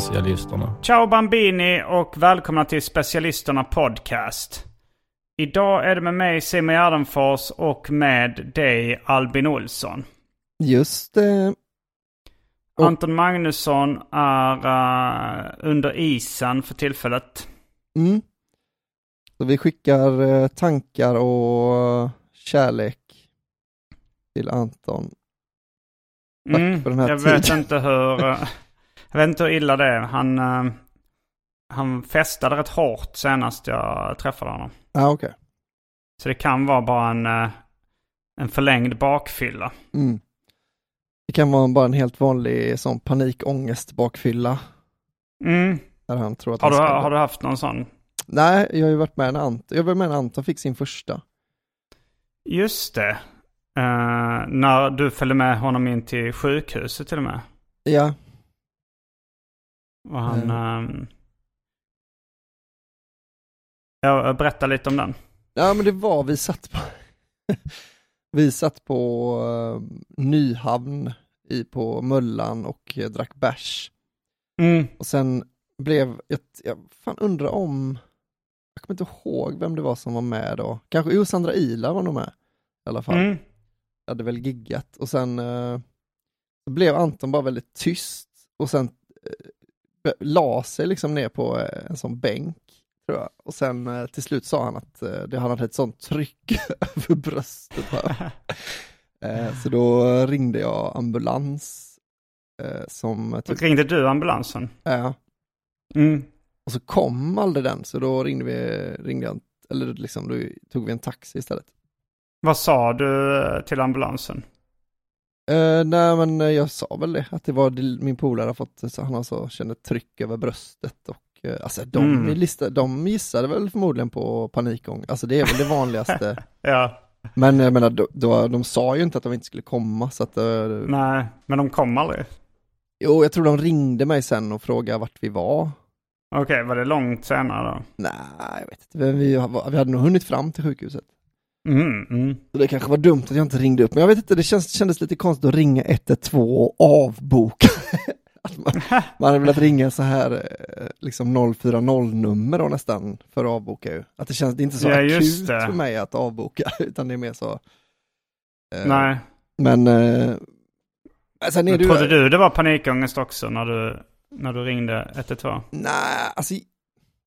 Specialisterna. Ciao Bambini och välkomna till Specialisterna Podcast. Idag är det med mig Simon Gärdenfors och med dig Albin Olsson. Just det. Och- Anton Magnusson är eh, under isen för tillfället. Mm. Så vi skickar eh, tankar och kärlek till Anton. Tack för den här Mm, jag vet tiden. inte hur... jag vet inte hur illa det är. Han, eh, han festade rätt hårt senast jag träffade honom. Ja, ah, okej. Så det kan vara bara en, eh, en förlängd bakfylla. Mm. Det kan vara bara en helt vanlig sån panikångest bakfylla. Mm. Där han tror att Har, du, ska... har du haft någon sån? Nej, jag har ju varit med när Anton, jag var med när Anton fick sin första. Just det. Eh, när du följde med honom in till sjukhuset till och med. Ja, Och han... Mm. ehm, jag berättar lite om den. ja men det var, vi satt på, vi satt på uh, Nyhamn i, på Möllan och eh, drack bärs. Mm. Och sen blev, jag, jag fan undrar om, jag kommer inte ihåg vem det var som var med då. Kanske, jo Sandra Ila var nog med i alla fall. Mm. hade väl giggat och sen eh, så blev Anton bara väldigt tyst och sen eh, la sig liksom ner på eh, en sån bänk tror jag. Och sen eh, till slut sa han att eh, det han hade ett sånt tryck över bröstet. här. eh, så då ringde jag ambulans eh, som typ, Ringde du ambulansen? ja. Mm. och så kom aldrig den så då ringde vi, ringde jag, eller liksom då tog vi en taxi istället. Vad sa du eh, till ambulansen? Uh, nej men eh, jag sa väl det, att det var min polare har fått, så han alltså kände tryck över bröstet och uh, alltså de, Mm. lista, de gissade väl förmodligen på panikång, alltså det är väl det vanligaste. Ja. men jag menar, då, då, de sa ju inte att de inte skulle komma så att, uh, Nej, men de kom aldrig. jo jag tror de ringde mig sen och frågade vart vi var. Okej, var det långt senare då? Nej, jag vet inte, vi, vi hade nog hunnit fram till sjukhuset. Mm, mm. Så det kanske var dumt att jag inte ringde upp, men jag vet inte, det känns, kändes lite konstigt att ringa 112 och avboka. att man, man hade velat ringa så här eh, liksom 040-nummer då nästan för att avboka ju. Att det känns, det är inte så Ja, akut för mig att avboka, utan det är mer så. eh, Nej. Men eh, sen är Men ju, trodde du det var panikångest också när du, när du ringde 112? nej, alltså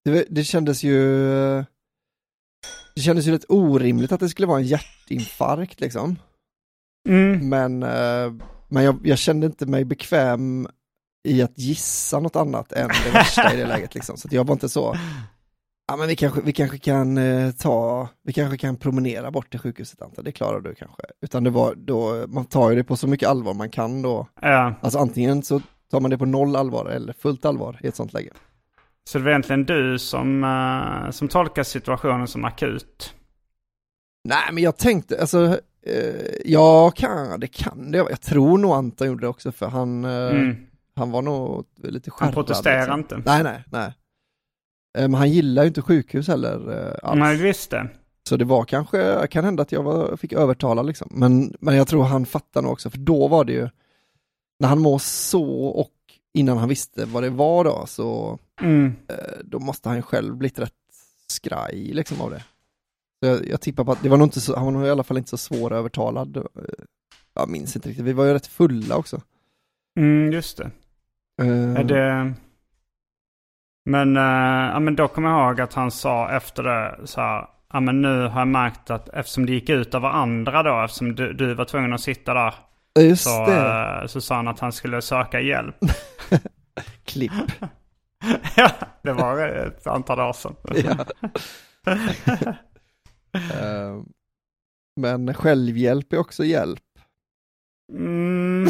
det, det kändes ju, det kändes ju rätt orimligt att det skulle vara en hjärtinfarkt liksom. Mm. Men, eh, men jag, jag kände inte mig bekväm i att gissa något annat än det värsta i det läget liksom. Så jag var inte så, ja men vi kanske, vi kanske kan eh, ta, vi kanske kan promenera bort till sjukhuset Ante, det klarar du kanske. Utan det var då, man tar ju det på så mycket allvar man kan då. Ja, Alltså antingen så tar man det på noll allvar eller fullt allvar i ett sånt läge. Så det var egentligen du som, eh, som tolkar situationen som akut? Nej men jag tänkte, alltså, eh, ja kan, det kan det Jag tror nog Anton gjorde det också för han, eh, Mm. han var nog lite Han skärrad. protesterar liksom. inte? Nej, nej, nej. Men han gillar ju inte sjukhus heller alls. Nej, visst det. Så det var kanske, kan hända att jag var, fick övertala liksom. Men, men jag tror han fattar nog också, för då var det ju, när han mår så och innan han visste vad det var då, så Mm. eh, då måste han själv blivit rätt skraj liksom av det. Så jag, jag tippar på att det var nog inte så, han var nog i alla fall inte så svårövertalad. Eh, Jag minns inte riktigt, vi var ju rätt fulla också. Mm, just det. Eh, Är det... Men, eh, ja, men då kommer jag ihåg att han sa efter det så här, ja men nu har jag märkt att eftersom det gick ut över andra då, eftersom du, du var tvungen att sitta där, Just så, det, eh, så sa han att han skulle söka hjälp. klipp. ja, det var ett antal år sedan. Eh, Men självhjälp är också hjälp. Mm.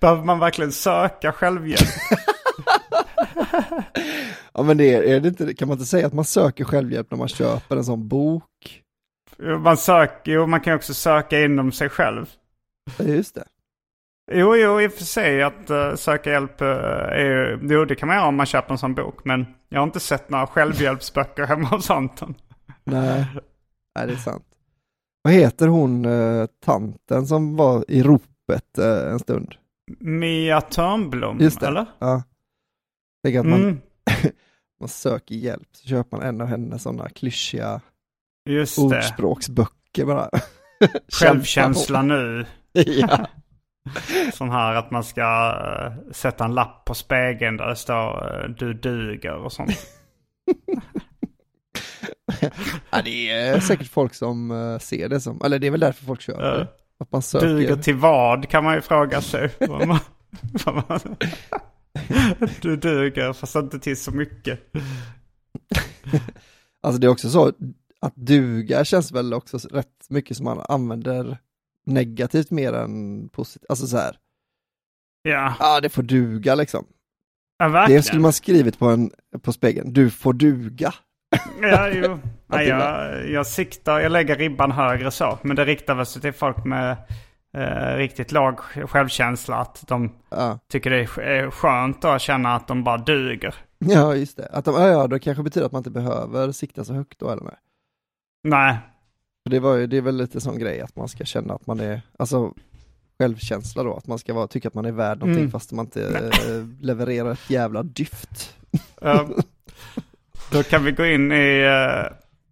Behöver man verkligen söka självhjälp? Ja men det är, är det inte, kan man inte säga att man söker självhjälp när man köper en sån bok? Man, söker, jo, man kan också söka inom sig själv. Just det. Jo, jo, i och för sig att uh, söka hjälp uh, är jo, det kan man göra om man köper en sån bok. Men jag har inte sett några självhjälpsböcker hemma hos Anton. Nej. Nej, det är sant. Vad heter hon, eh, tanten som var i ropet eh, en stund? Mia Törnblom, Just det. eller? Ja. Tänk att man, Mm, man söker hjälp, så köper man en av hennes sådana klyschiga just ordspråksböcker bara. Självkänsla nu. ja. Sån här att man ska eh, sätta en lapp på spegeln där det står eh, du duger och sånt. ja, det är säkert folk som eh, ser det som, eller det är väl därför folk Ja. det. Att man söker. Duger till vad kan man ju fråga sig. Du duger fast inte till så mycket. Alltså det är också så att duga känns väl också rätt mycket som man använder negativt mer än positivt. Alltså så här, Ja, ja det får duga liksom. ja Det verkligen. skulle man skrivit på, en, på spegeln, du får duga. Ja, jo. Nej, det jag, jag siktar, jag lägger ribban högre så. Men det riktar väl sig till folk med eh, riktigt låg självkänsla. Att de Ja, tycker det är sk- är skönt att känna att de bara duger. ja just det. Att de, ja, ja, det kanske betyder att man inte behöver sikta så högt då eller med. Nej, det, var ju, det är väl lite sån grej att man ska känna att man är, alltså självkänsla då, att man ska vara, tycka att man är värd någonting Mm. fast man inte eh, levererar ett jävla dyft. Eh, Då kan vi gå in i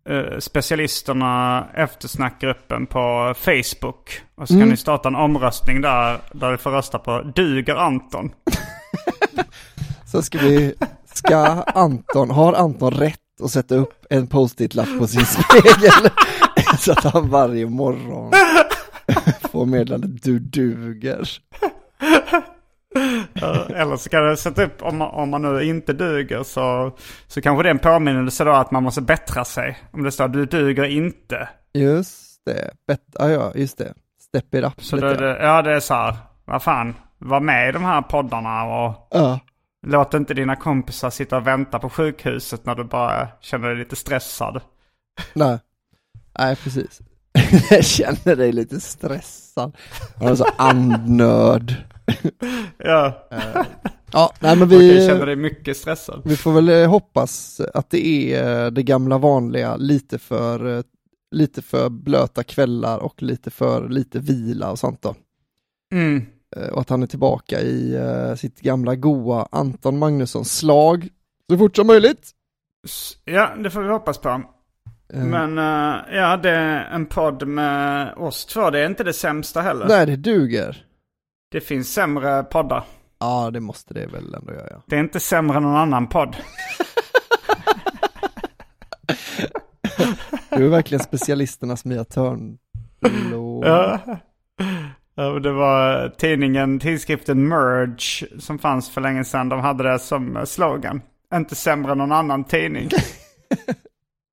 eh, specialisterna eftersnackgruppen på Facebook. Och så kan Mm. ni starta en omröstning där, där du får rösta på Duger Anton. Så ska vi, ska Anton, har Anton rätt att sätta upp en post-it-lapp på sin spegel? så att han varje morgon får meddelandet du duger. Eller så kan du sätta upp, om man, om man nu inte duger så, så kanske det är en påminnelse då att man måste bättra sig. Om det står du duger inte. Just det, Bet, ja, ja just det. Step it up Så lite. är det, ja det är så här, vad fan, var med i de här poddarna och Ja, låt inte dina kompisar sitta och vänta på sjukhuset när du bara känner dig lite stressad. nej. Nej, precis. Jag känner dig lite stressad. Är så andnöd. Ja, Ja, nej men vi... vi... känner dig mycket stressad. Vi får väl eh, hoppas att det är eh, det gamla vanliga, lite för, eh, lite för blöta kvällar och lite för lite vila och sånt då. Mm. Eh, Och att han är tillbaka i eh, sitt gamla goa Anton Magnusson-slag så fort som möjligt. Ja, det får vi hoppas på. Eh, Men eh, ja, det är en podd med oss två. Det är inte det sämsta heller. Nej, det duger. Det finns sämre poddar. Ja, det måste det väl ändå göra. Det är inte sämre än någon annan podd. Du är verkligen specialisternas Mia Törnblom. Ja. Det var tidningen, tidskriften Merge som fanns för länge sedan. De hade det som slogan. Inte sämre än någon annan tidning.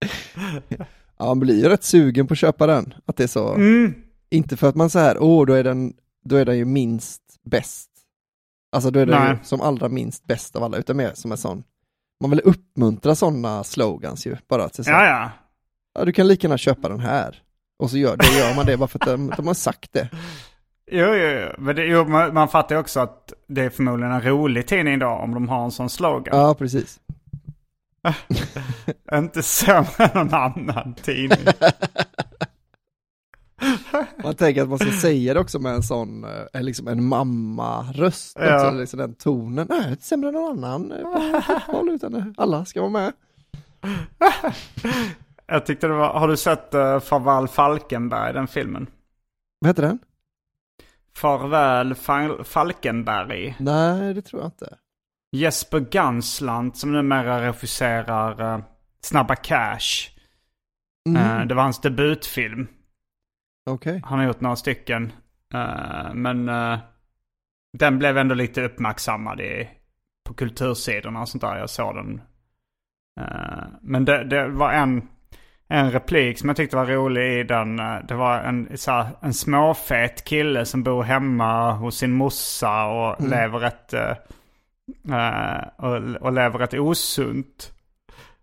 Ja, man blir ju rätt sugen på att köpa den. Att det är så. Mm. Inte för att man så här, åh, då är den, då är den ju minst bäst. Alltså då är den ju som allra minst bäst av alla, utan mer som en sån. Man vill uppmuntra sådana slogans ju, bara att så, Ja, ja. ja, du kan lika gärna köpa den här. Och så gör, då gör man det bara för att de, de har sagt det. Jo, jo, jo. Men det, jo, man, man fattar ju också att det är förmodligen en rolig tidning då om de har en sån slogan. Ja, precis. Inte sämre än någon annan tidning. Man tänker att man ska säga det också med en sån, eh, liksom en mamma-röst. Ja. Också, liksom den tonen. Nej, inte sämre än någon annan eh, fotboll, utan alla ska vara med. Jag tyckte det var, har du sett uh, Farväl Falkenberg, den filmen? Vad heter den? Farväl Fal- Falkenberg. Nej, det tror jag inte. Jesper Ganslant som numera regisserar eh, Snabba Cash. Mm. Eh, det var hans debutfilm. Okej. Han har gjort några stycken. Eh, men den blev ändå lite uppmärksammad i, på kultursidorna och sånt där. Jag såg den. Men det, det var en, en replik som jag tyckte var rolig i den. eh, Det var en, så här, en småfet kille som bor hemma hos sin morsa och lever ett... eh, och, och lever ett osunt.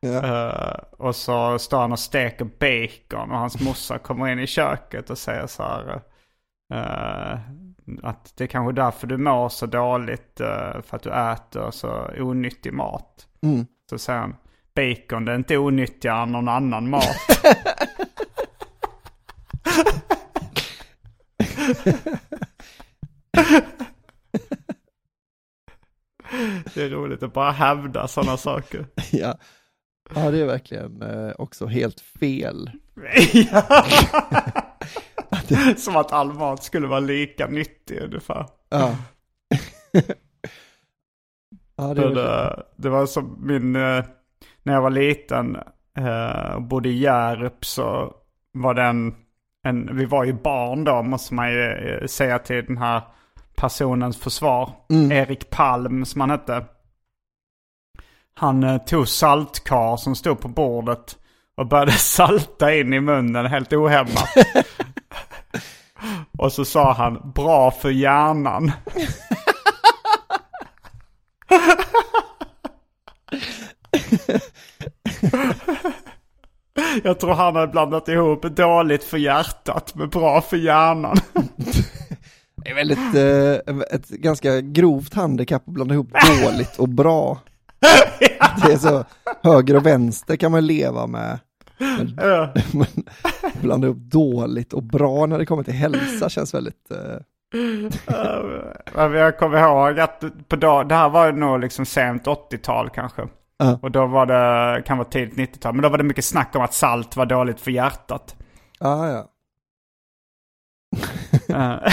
Ja. Eh, och så står han och steker bacon och hans morsa kommer in i köket och säger så här. eh, att det är kanske därför du mår så dåligt. för att du äter så onyttig mat. Mm. Så säger han. Bacon det är inte onyttigare än någon annan mat. det är roligt att bara hävda sådana saker. Ja. ja, det är verkligen eh, också helt fel. Ja. Som att all mat skulle vara lika nyttig ungefär. Ja. ja, det det, det var som min, eh, när jag var liten eh, och bodde i Hjärup så var det en, vi var ju barn då måste man ju eh, säga till den här personens försvar. Erik Palm som han hette. Han eh, tog saltkar som stod på bordet och började salta in i munnen helt ohämmat. och så sa han bra för hjärnan. Jag tror han hade blandat ihop dåligt för hjärtat med bra för hjärnan. Det är väldigt, eh, ett ganska grovt handikapp att blanda ihop dåligt och bra. Det är så, höger och vänster kan man leva med. Men, men blanda ihop dåligt och bra när det kommer till hälsa känns väldigt, eh, jag kommer ihåg att på dag, det här var nog liksom sent 80-tal kanske. Ja. Och då var det, kan vara tidigt 90-tal, men då var det mycket snack om att salt var dåligt för hjärtat. ah, ja.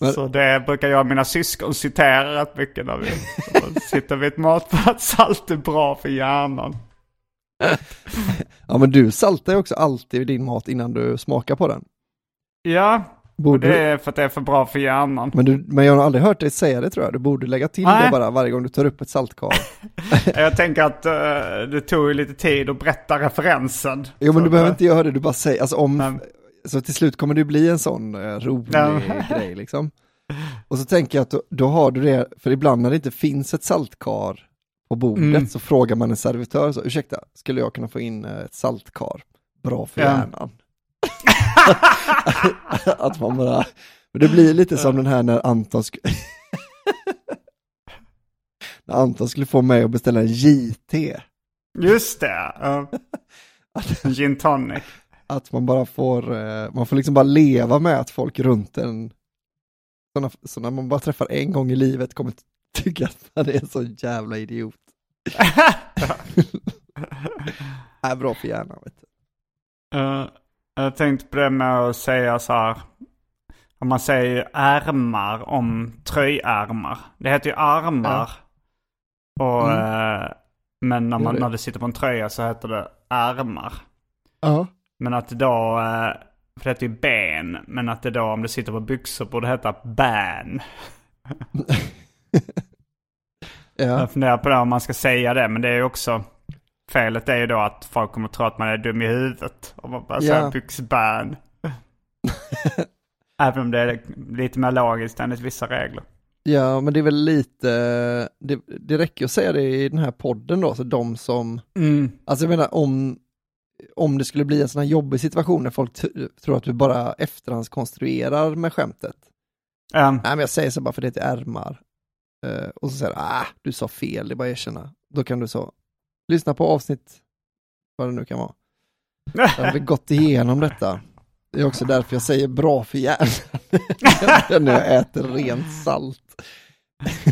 Eh. Så det brukar jag och mina syskon citera rätt mycket när vi sitter vid ett matbord. Salt är bra för hjärnan. Ja men du saltar ju också alltid din mat innan du smakar på den. Ja, Borde det är för att det är för bra för hjärnan. men, du, men jag har aldrig hört dig säga det tror jag. Du borde lägga till Nej. det bara varje gång du tar upp ett saltkar. Jag tänker att eh, det tog ju lite tid att berätta referensen. Jo men du behöver inte göra det, du bara säger, alltså om, Men- så till slut kommer det bli en sån eh, rolig grej liksom. Och så tänker jag att då, då har du det, för ibland när det inte finns ett saltkar på bordet Mm. så frågar man en servitör, så, ursäkta, skulle jag kunna få in eh, ett saltkar? Bra för Ja. hjärnan. Att man bara, men det blir lite som den här när Anton skulle när Anton skulle få mig att beställa en JT. Just det. Uh, gin tonic. Att man bara får, eh, man får liksom bara leva med att folk runt en, så när man bara träffar en gång i livet kommer tycka att man är en så jävla idiot. är bra för hjärnan vet du. Eh, jag tänkte på det med att säga så här. Om man säger ärmar om tröjärmar. Det heter ju armar. Och, eh, men när, man, när det sitter på en tröja så heter det ärmar. Ja. Men att det då, eh, för det heter ju ben. Men att det då om det sitter på byxor borde heta ban. Ja. Jag funderar på det om man ska säga det. Men det är ju också, felet är ju då att folk kommer tro att man är dum i huvudet. Om man bara Ja. säger byxban. Även om det är lite mer logiskt enligt vissa regler. ja, men det är väl lite, det, det räcker att säga det i den här podden då, så de som, alltså jag menar om, om det skulle bli en sån här jobbig situation när folk tror att du bara efterhandskonstruerar med skämtet. Um, Nej men jag säger så bara för det är ärmar. Eh, och så säger du, ah, du sa fel, det är bara att erkänna. Då kan du så, lyssna på avsnitt, vad det nu kan vara. Jag har vi gått igenom detta. Det är också därför jag säger bra för hjärnan. när jag äter rent salt.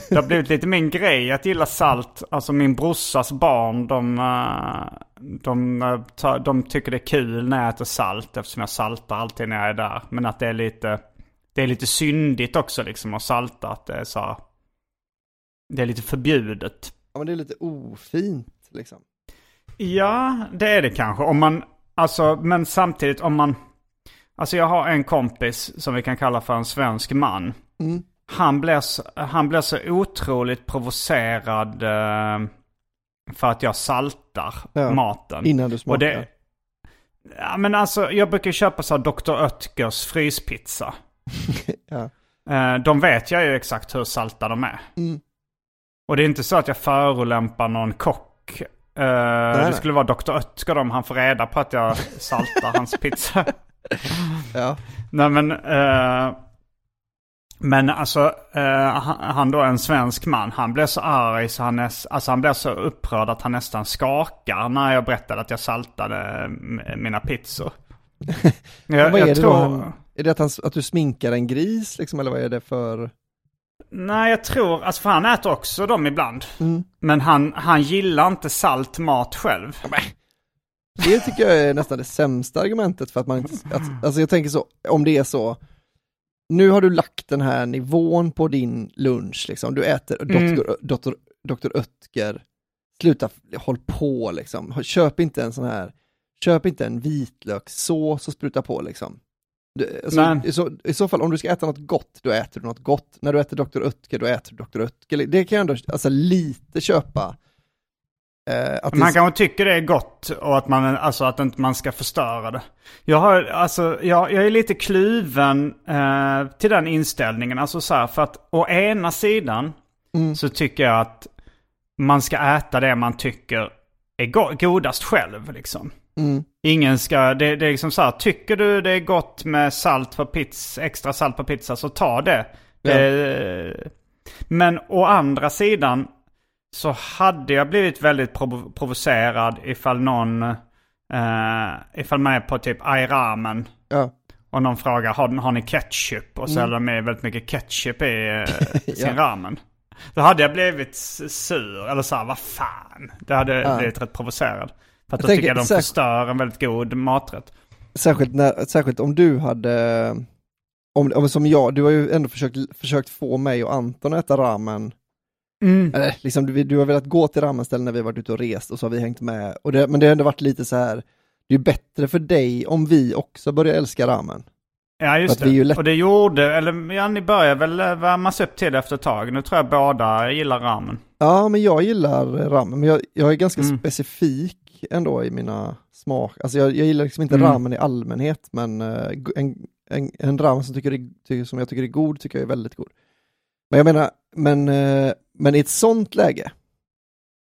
Det har blivit lite min grej att gilla salt. Alltså min brorsas barn, de, eh, de, eh, de tycker det är kul när jag äter salt eftersom jag saltar alltid när jag är där. Men att det är lite, det är lite syndigt också liksom att salta. Att det är så, det är lite förbjudet. Ja men det är lite ofint liksom. Ja, det är det kanske. Om man, alltså, men samtidigt om man... Alltså jag har en kompis som vi kan kalla för en svensk man. Mm. Han blir så, han blir så otroligt provocerad eh, för att jag saltar Ja, maten. Innan du smakar. Och det, ja men alltså jag brukar köpa så här Dr. Oetkers fryspizza. ja. Eh, de vet jag ju exakt hur salta de är. Mm. Och det är inte så att jag förolämpar någon kock. Eh, det skulle vara Dr. Oetker om han får reda på att jag saltar hans pizza. ja. Nej men... eh, men alltså, eh, han, då är en svensk man. Han blev så arg så han, är, alltså han blev så upprörd att han nästan skakar när jag berättade att jag saltade mina pizzor. jag, vad är jag det då han, är det att, han, att du sminkar en gris liksom, eller vad är det för? Nej, jag tror... Alltså för han äter också dem ibland. Mm. Men han, han gillar inte salt mat själv. Det tycker jag är nästan det sämsta argumentet för att man inte, att, alltså jag tänker så, om det är så, nu har du lagt den här nivån på din lunch liksom, du äter Mm. doktor, doktor, doktor Oetker, sluta håll på liksom, köp inte en sån här, köp inte en vitlökssås och spruta på liksom. Alltså, Nej. i, så, I så fall om du ska äta något gott, då äter du något gott. När du äter Dr. Oetker, då äter du Dr. Oetker. Det kan jag ändå, alltså lite köpa. Eh, att Man det, kanske tycker det är gott och att man, alltså att inte man ska förstöra det. Jag har, alltså, jag, jag är lite kluven eh, till den inställningen. Alltså så här, för att å ena sidan Mm. så tycker jag att man ska äta det man tycker är go- godast själv liksom. Mm, Ingen ska, det, det är liksom så här, tycker du det är gott med salt på pizza, extra salt på pizza så ta det. Ja. det men å andra sidan så hade jag blivit väldigt provo- provocerad ifall någon, eh, ifall man är på typ airamen ja. och någon frågar har, har ni ketchup? Och så är det med väldigt mycket ketchup i eh, sin Mm. Ja. ramen. Då hade jag blivit sur, eller så här, vad fan. Det hade Ja. blivit rätt provocerad. För att Jag då tycker jag de säk- förstör en väldigt god maträtt. Särskilt, när, särskilt om du hade, om, om, som jag, du har ju ändå försökt, försökt få mig och Anton att äta ramen. Eller, liksom, du, du har velat gå till ramenställen när vi varit ute och rest och så har vi hängt med. Och det, men det har ändå varit lite så här, det är bättre för dig om vi också börjar älska ramen. Ja, just ju det. lätt- Och det gjorde, eller ja, ni börjar väl eh, värmas upp till det efter ett tag. Nu tror jag båda gillar ramen. Ja, men jag gillar ramen, men jag, jag är ganska Mm. specifik ändå i mina smak. Alltså jag, jag gillar liksom inte Mm. ramen i allmänhet, men eh, en, en, en ramen som, tycker är, som jag tycker är god, tycker jag är väldigt god. Men jag menar, men, eh, men i ett sånt läge,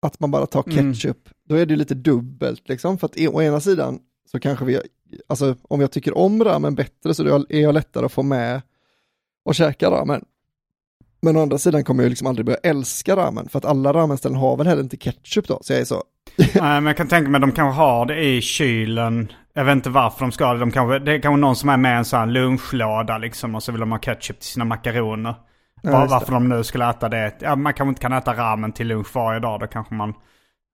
att man bara tar Mm. ketchup, då är det ju lite dubbelt liksom, för att å ena sidan så kanske vi, alltså om jag tycker om ramen bättre så är jag lättare att få med och käka ramen. Men å andra sidan kommer jag liksom aldrig börja älska ramen, för att alla ramenställen har väl heller inte ketchup då, så jag är så, Nej, men jag kan tänka mig att de kanske har det i kylen. Jag vet inte varför de ska ha det. De kanske, det är kanske någon som är med i en sån här lunchlåda liksom och så vill de ha ketchup till sina makaroner. Ja, det. varför de nu skulle äta det. Ja, man kanske inte kan äta ramen till lunch varje dag. Då kanske man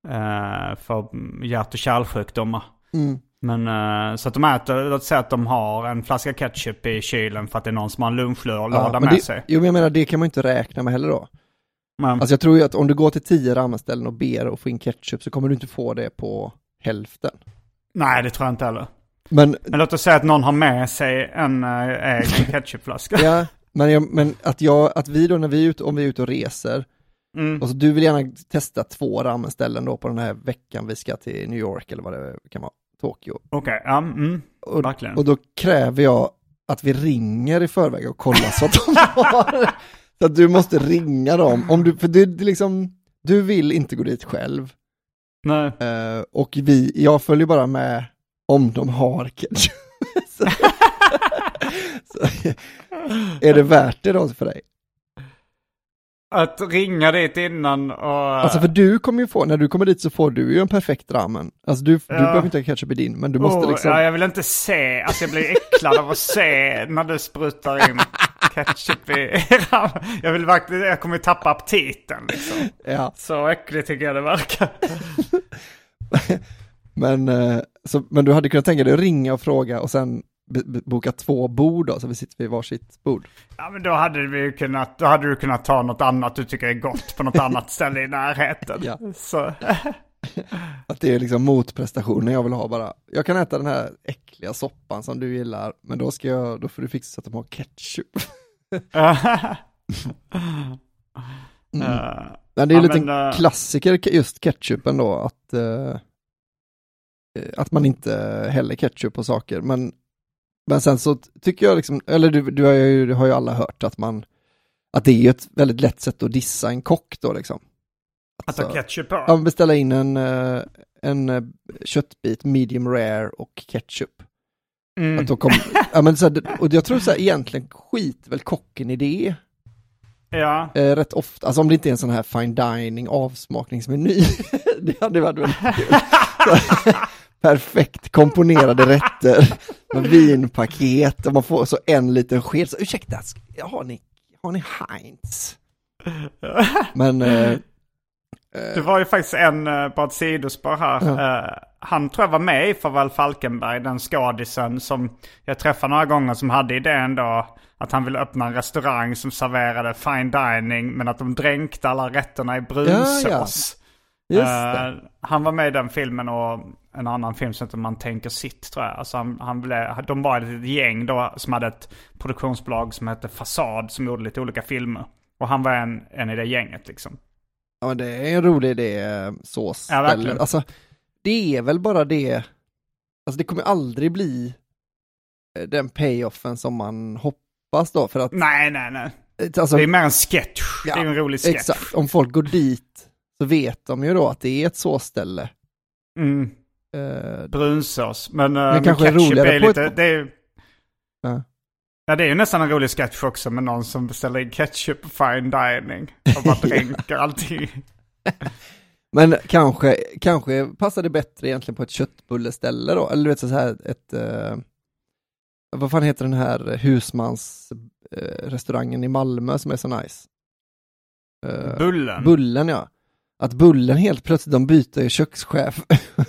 eh, får hjärt och kärlsjukdomar. mm, Men eh, så att de äter, låt säga att de har en flaska ketchup i kylen för att det är någon som har en lunchlåda ja, med det, sig. Jo men jag menar, det kan man inte räkna med heller då. Men, Alltså jag tror ju att om du går till tio ramenställen och ber att få in ketchup så kommer du inte få det på hälften. nej, det tror jag inte heller. Men, Men låt oss säga att någon har med sig en äh, egen ketchupflaska. ja, men, jag, men att, jag, att vi då när vi är ute, om vi är ute och reser, Mm. och så du vill gärna testa två ramenställen då på den här veckan vi ska till New York eller vad det kan vara, Tokyo. Okej, ja, mm, Och, verkligen. och då kräver jag att vi ringer i förväg och kollar så att de har Så att du måste ringa dem, om du, för du, liksom, du vill inte gå dit själv. Nej. Eh, och vi, jag följer bara med om de har ketchup. så, så, är det värt det då för dig? Att ringa dit innan och... Alltså för du kommer ju få, när du kommer dit så får du ju en perfekt ramen. Alltså du, du behöver inte ha ketchup i din, men du måste Oh, liksom... Ja, jag vill inte se, alltså jag blir äcklad av att se när du sprutar in ketchup i Jag vill verkligen, jag kommer tappa aptiten liksom. Ja. Så äckligt tycker jag det verkar. Men, eh, så, men du hade kunnat tänka dig att ringa och fråga och sen boka två bord då, så vi sitter vid varsitt bord. Ja men då hade vi kunnat, då hade du kunnat ta något annat du tycker är gott på något annat ställe i närheten. Ja. Så, Att det är liksom motprestationen jag vill ha bara. Jag kan äta den här äckliga soppan som du gillar, men då ska jag, då får du fixa så att de har ketchup. Mm. Men det är ju Ja, lite men, eh, klassiker just ketchupen då, att, eh, att man inte häller ketchup på saker. Men, men sen så tycker jag liksom, eller du, du, har ju, du har ju alla hört att man, att det är ju ett väldigt lätt sätt att dissa en kock då liksom. att ha Så- ketchup på? Ja, beställa in en, en köttbit medium rare och ketchup. Mm. Att då kom, ja, men så här, och jag tror så här, egentligen skit väl kocken i det. Ja. Eh, rätt ofta, alltså om det inte är en sån här fine dining avsmakningsmeny. det hade varit väldigt kul. Perfekt komponerade rätter med vinpaket och man får så en liten sked. Så, ursäkta, har ni, har ni Heinz? Men eh, Det var ju faktiskt en, eh, bara ett sidospår här. Eh, han tror jag var med i Farväl Falkenberg, den skadisen som jag träffade några gånger som hade idén då att han ville öppna en restaurang som serverade fine dining men att de dränkte alla rätterna i brunsås. det. Eh, han var med i den filmen och en annan film som heter Man tänker sitt tror jag. Alltså han, han blev, de var ett gäng då som hade ett produktionsbolag som hette Fasad som gjorde lite olika filmer. Och han var en, en i det gänget liksom. Ja, det är en rolig idé, eh, sås. Ja, verkligen. Alltså, det är väl bara det, alltså det kommer aldrig bli eh, den payoffen som man hoppas då, för att, Nej, nej, nej. alltså, Det är mer en sketch. Ja, det är en rolig sketch. exakt, om folk går dit så vet de ju då att det är ett såsställe. Mm, Eh, brunsås. Men, men, Men kanske ketchup roligare är på lite... ett- Det är, Ja. Ja, det är ju nästan en rolig sketch också med någon som beställer in ketchup på fine dining. Och bara dränker allting. Men kanske, kanske passar det bättre egentligen på ett köttbulleställe då, eller du vet så här ett, eh, vad fan heter den här husmans eh, i Malmö som är så nice? Eh, Bullen. Bullen ja. Att Bullen helt plötsligt, de byter ju kökschef.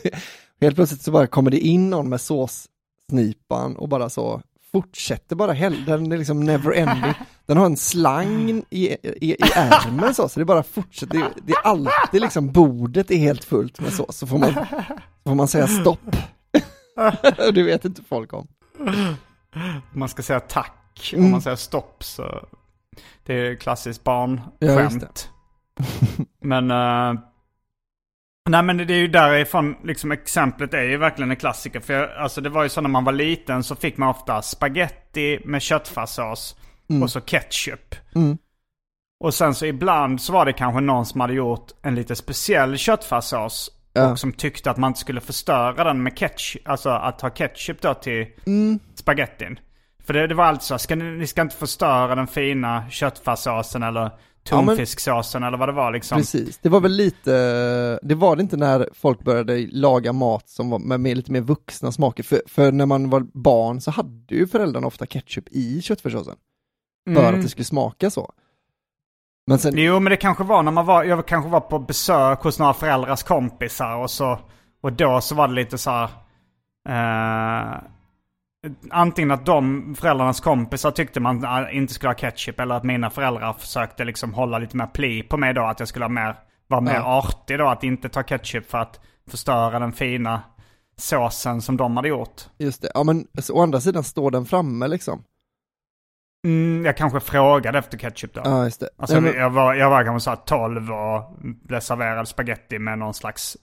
helt plötsligt så bara kommer det in någon med såssnipan och bara så fortsätter bara den är liksom never ending. Den har en slang i, i, i ärmen så, så det bara fortsätter. Det, det är alltid liksom bordet är helt fullt med sås, så får man, får man säga stopp. det vet inte folk om. Man ska säga tack. Mm. Om man säger stopp så... Det är klassiskt Ja, barnskämt. men... eh, nej men det är ju därifrån, liksom exemplet är ju verkligen en klassiker. För jag, alltså det var ju så när man var liten så fick man ofta spaghetti med köttfärssås och så ketchup. Mm. Och sen så ibland så var det kanske någon som hade gjort en lite speciell köttfärssås. Ja. Och som tyckte att man inte skulle förstöra den med ketchup. Alltså att ha ketchup då till Mm. spagettin. För det, det var alltså så, ska ni, ni ska inte förstöra den fina köttfärssåsen eller Ja, tonfisksåsen eller vad det var liksom. Precis, det var väl lite, det var det inte när folk började laga mat som var med, med lite mer vuxna smaker, för, för när man var barn så hade ju föräldrarna ofta ketchup i köttfärssåsen, för Mm. att det skulle smaka så. Men sen, Jo men det kanske var när man var, jag kanske var på besök hos några föräldrars kompisar och så, och då så var det lite så här, eh, Antingen att de föräldrarnas kompisar tyckte man eh, inte skulle ha ketchup eller att mina föräldrar försökte liksom hålla lite mer pli på mig då. Att jag skulle ha mer, vara mer Ja. artig då. Att inte ta ketchup för att förstöra den fina såsen som de hade gjort. just det, ja men så, å andra sidan står den framme liksom. Mm, jag kanske frågade efter ketchup då. Ja, just det. Alltså, Nej, men, jag, var, jag var kanske så här 12 och blev serverad spaghetti med någon slags...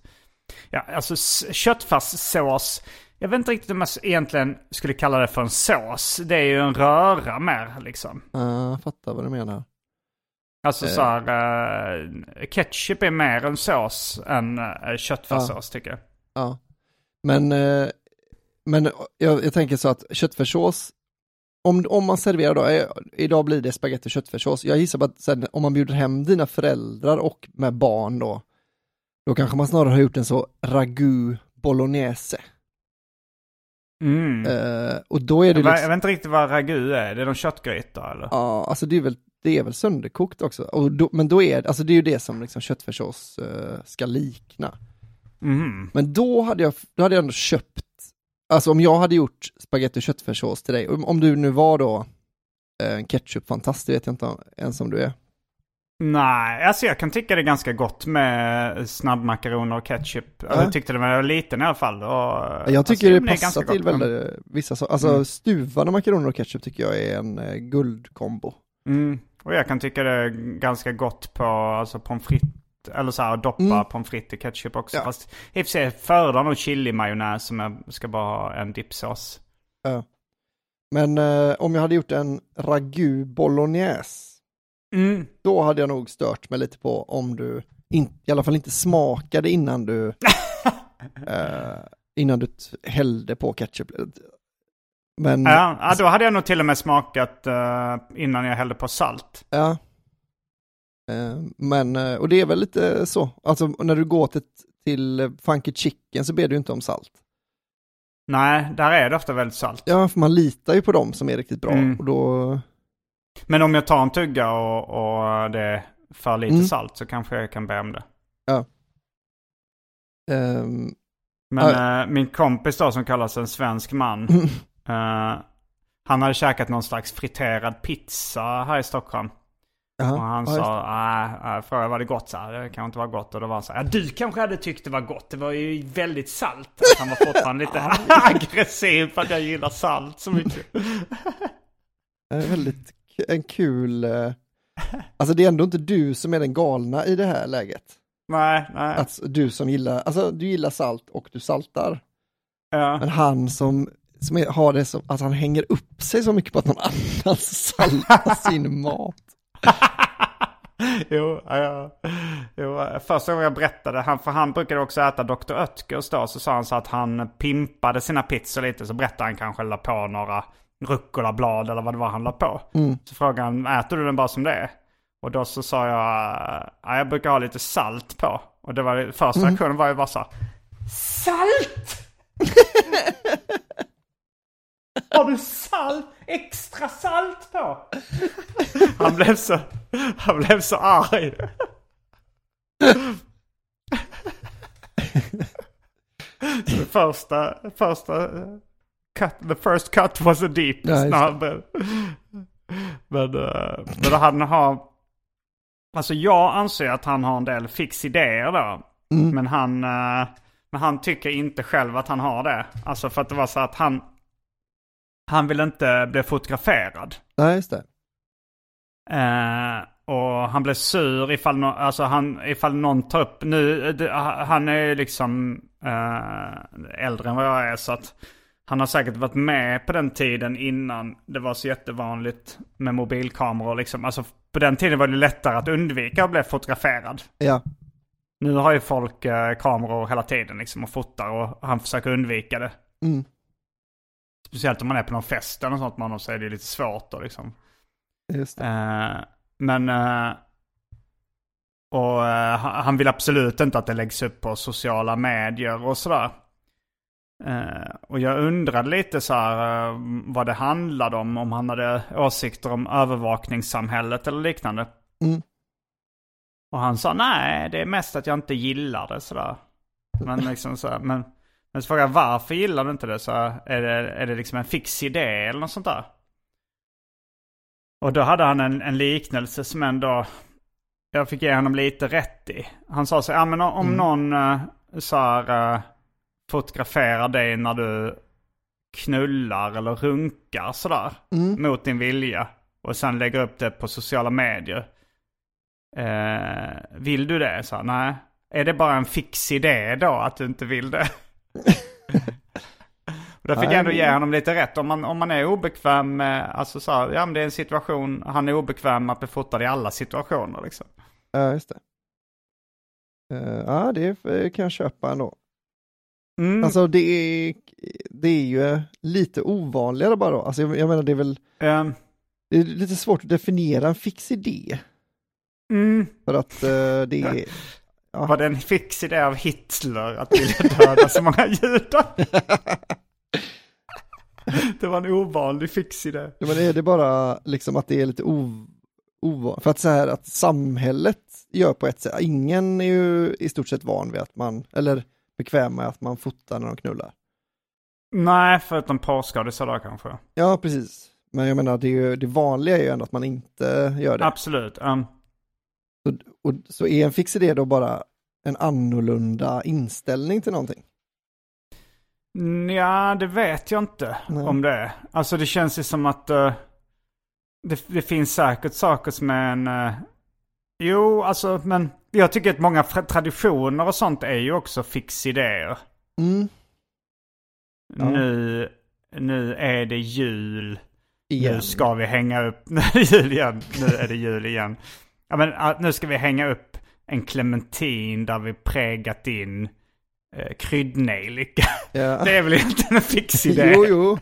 Ja, alltså köttfärssås. Jag vet inte riktigt om jag egentligen skulle kalla det för en sås. Det är ju en röra mer liksom. ja, jag fattar vad du menar. Alltså Eh. så här, eh, ketchup är mer en sås än uh, köttfärssås tycker jag. Ja. Men men jag, jag tänker så att köttfärssås, om, om man serverar då, idag blir det spagetti och köttfärssås. Jag gissar på att sen, om man bjuder hem dina föräldrar och med barn då, då kanske man snarare har gjort en så ragu bolognese. Mm. Eh, och då är det jag, vet- liksom, jag vet inte riktigt vad ragu är. Det är någon köttgryta eller? ja, alltså det är väl, det är väl sönderkokt också. Då, men då är alltså det är ju det som liksom köttfärssås eh, ska likna. Mhm. Men då hade jag, då hade jag ändå köpt, alltså om jag hade gjort spagetti och köttfärssås till dig, om, om du nu var då eh, en ketchup-fantast, det vet jag inte ens om du är. Nej, alltså jag kan tycka det är ganska gott med snabbmakaroner och ketchup. Ja. Jag tyckte det var liten i alla fall. Och, Jag alltså, tycker jo, det passar ganska till väldigt, vissa så, alltså Mm. stuvade makaroner och ketchup tycker jag är en eh, guldkombo. Mm. Och jag kan tycka det är ganska gott på alltså, pommes frites. Eller så här, doppa Mm. pommes frites i ketchup också. Ja. Fast i och för sig föredrar nog chili-majonnäs som jag ska bara ha en dipsås. Men eh, om jag hade gjort en ragu bolognese, Mm. då hade jag nog stört mig lite på om du in, i alla fall inte smakade innan du eh, innan du hällde på ketchup. Men Ja, ja, då hade jag nog till och med smakat eh, innan jag hällde på salt. Ja. Eh, Men, eh, och det är väl lite så, alltså när du går till, till Funky Chicken så ber du inte om salt. Nej, där är det ofta väldigt salt. Ja, för man litar ju på dem som är riktigt bra Mm. och då, Men om jag tar en tugga och, och det för lite Mm. salt så kanske jag kan be om det. ehm, Men eh, min kompis då som kallas en svensk man. eh, han hade käkat någon slags friterad pizza här i Stockholm. jaha, Och han ja, det. sa, äh, frågade var det gott? Så här, det kan inte vara gott. Och då var han så här, ja, du kanske hade tyckt det var gott. Det var ju väldigt salt. Att han var fortfarande lite aggressiv för att jag gillar salt så mycket. Det är väldigt en kul, eh, alltså det är ändå inte du som är den galna i det här läget. nej, nej. Att du som gillar, alltså du gillar salt och du saltar. Ja. Men han som, som är, har det som, att han hänger upp sig så mycket på att någon annan saltar sin mat. jo, ja. jo, första gången jag berättade, han, för han brukade också äta Dr. Oetkers då, så sa han så att han pimpade sina pizzor lite, så berättade han kanske la på några rucolablad eller vad det var han la på. Så frågade han, äter du den bara som det är? Och då så sa jag, ja, jag brukar ha lite salt på. Och det var första reaktionen var ju bara så här, Salt! Har du salt? Extra salt på? Han blev så, han blev så arg. Så första, första cut, the first cut was a deep. Ja, blev- men, eh, men han har, alltså jag anser att han har en del fix idéer då. Mm. Men han, eh, men han tycker inte själv att han har det. Alltså för att det var så att han, han vill inte bli fotograferad. Nej, just det. Eh, och han blir sur ifall, no, alltså han, ifall någon tar upp, nu, det, han är ju liksom eh, äldre än vad jag är så att han har säkert varit med på den tiden innan det var så jättevanligt med mobilkameror liksom. Alltså på den tiden var det lättare att undvika att bli fotograferad. Ja, Nu har ju folk eh, kameror hela tiden liksom och fotar och han försöker undvika det. mm. Speciellt om man är på någon fest eller något sånt med honom så är det lite svårt då liksom. just det. Eh, men... eh, och eh, han han vill absolut inte att det läggs upp på sociala medier och sådär. Eh, och jag undrade lite så här eh, vad det handlade om. Om han hade åsikter om övervakningssamhället eller liknande. Mm. Och han sa nej, det är mest att jag inte gillar det sådär. Men liksom så här, men, men så frågade jag varför gillar du inte det? Så här, är det, är det liksom en fix idé eller något sånt där? Och då hade han en, en liknelse som ändå, jag fick ge honom lite rätt i. Han sa så ja men om någon uh, så här, fotograferar dig när du knullar eller runkar sådär Mm. mot din vilja och sen lägger upp det på sociala medier. Eh, vill du det? Så, nej. Är det bara en fix idé då att du inte vill det? och då fick jag ändå ge honom lite rätt. Om man, om man är obekväm med, alltså så här, ja men det är en situation, han är obekväm med att bli fotad i alla situationer liksom. Ja, just det. Eh, ja, det kan jag köpa ändå. Mm. Alltså det är, det är ju lite ovanligare bara då. Alltså jag, jag menar det är väl, Ehm, det är lite svårt att definiera en fix idé. mm. För att eh, det är, Ja. Var det en fix idé av Hitler att vilja döda så många judar? det var en ovanlig fix idé. Ja, men är det bara liksom att det är lite ov- ovanligt? För att så här att samhället gör på ett sätt, ingen är ju i stort sett van vid att man, eller bekväm med att man fotar när de knullar. Nej, förutom påskadisar kanske. Ja, precis. Men jag menar, det, är ju, det vanliga är ju ändå att man inte gör det. Absolut. ehm, Och, så är en fix idé då bara en annorlunda inställning till någonting? Ja, det vet jag inte Nej. om det är. Alltså det känns ju som att eh, det, det finns säkert saker som är en... eh, jo, alltså men jag tycker att många traditioner och sånt är ju också fixidéer. Mm. Ja. Nu, nu är det jul. Igen. Nu ska vi hänga upp... Nu är det jul igen. Nu är det jul igen. Ja, men, nu ska vi hänga upp en clementin där vi prägat in eh, kryddnejlika. Ja. Det är väl egentligen en fix idé. Jo, jo.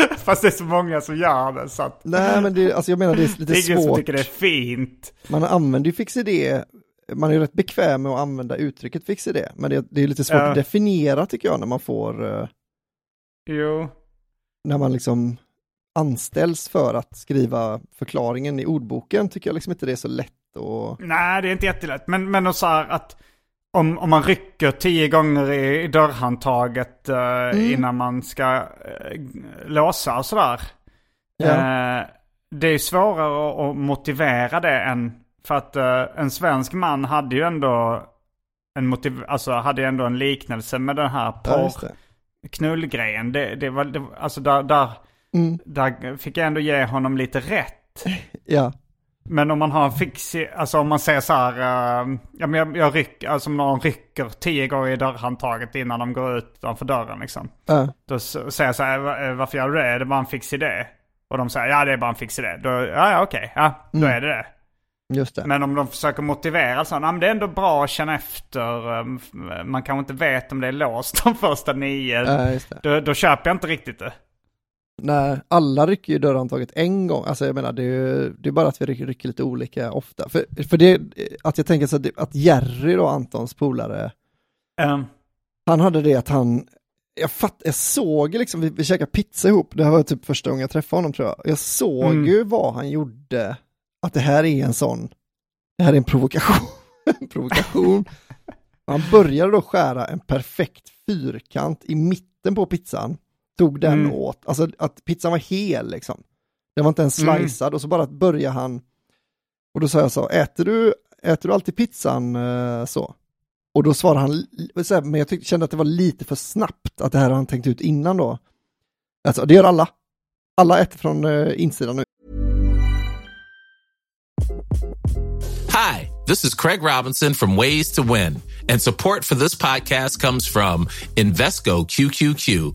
Fast det är så många som gör det så att Nej, men det, alltså jag menar det är lite det är ingen svårt. tycker det är fint. Man använder ju fix idé, man är ju rätt bekväm med att använda uttrycket fix idé, men det, det är lite svårt Ja. att definiera tycker jag när man får, eh, Jo. när man liksom anställs för att skriva förklaringen i ordboken tycker jag liksom inte det är så lätt och Nej, det är inte jättelätt. Men, men så här att om, om man rycker tio gånger i, i dörrhandtaget eh, Mm. innan man ska eh, låsa och sådär. Ja. Eh, det är svårare att, motivera det än för att eh, en svensk man hade ju ändå en motiv, alltså hade ju ändå en liknelse med den här porr det. knullgrejen. Det, det var, det, alltså där, där, Mm, där fick jag ändå ge honom lite rätt. ja, Men om man har en fix, alltså om man säger så här, eh, ja men jag, jag rycker, alltså om någon rycker tio gånger i dörrhandtaget innan de går ut utanför dörren liksom. ja, Då säger jag så här, "Va- eh, varför gör du det? Är det bara en fix idé? Och de säger, ja det är bara en fix idé. Då, ja ja okej, ja då är det det. just det. Men om de försöker motivera så, ja men det är ändå bra att känna efter, eh, man kanske inte vet om det är låst de första nio. Det. Då, då köper jag inte riktigt det. Nej, alla rycker ju dörrhandtaget en gång, alltså jag menar det är, ju, det är bara att vi rycker, rycker lite olika ofta. För, för det, att jag tänker så att, det- att Jerry då, Antons polare, Um, han hade det att han, jag fatt, jag såg liksom, vi, vi käkade pizza ihop, det här var typ första gången jag träffade honom tror jag. Jag såg Mm. ju vad han gjorde, att det här är en sån, det här är en provokation. en provokation. Han började då skära en perfekt fyrkant i mitten på pizzan, tog den Mm. åt, alltså att pizzan var hel liksom. Den var inte ens Mm. slicead och så bara började han, och då sa jag så, äter du, äter du alltid pizzan eh, så? Och då svarade han, så här, men jag tyckte, kände att det var lite för snabbt, att det här har han tänkt ut innan då. Alltså det gör alla. Alla äter från eh, insidan nu. Hi, this is Craig Robinson from Ways to Win, and support for this podcast comes from Invesco QQQ,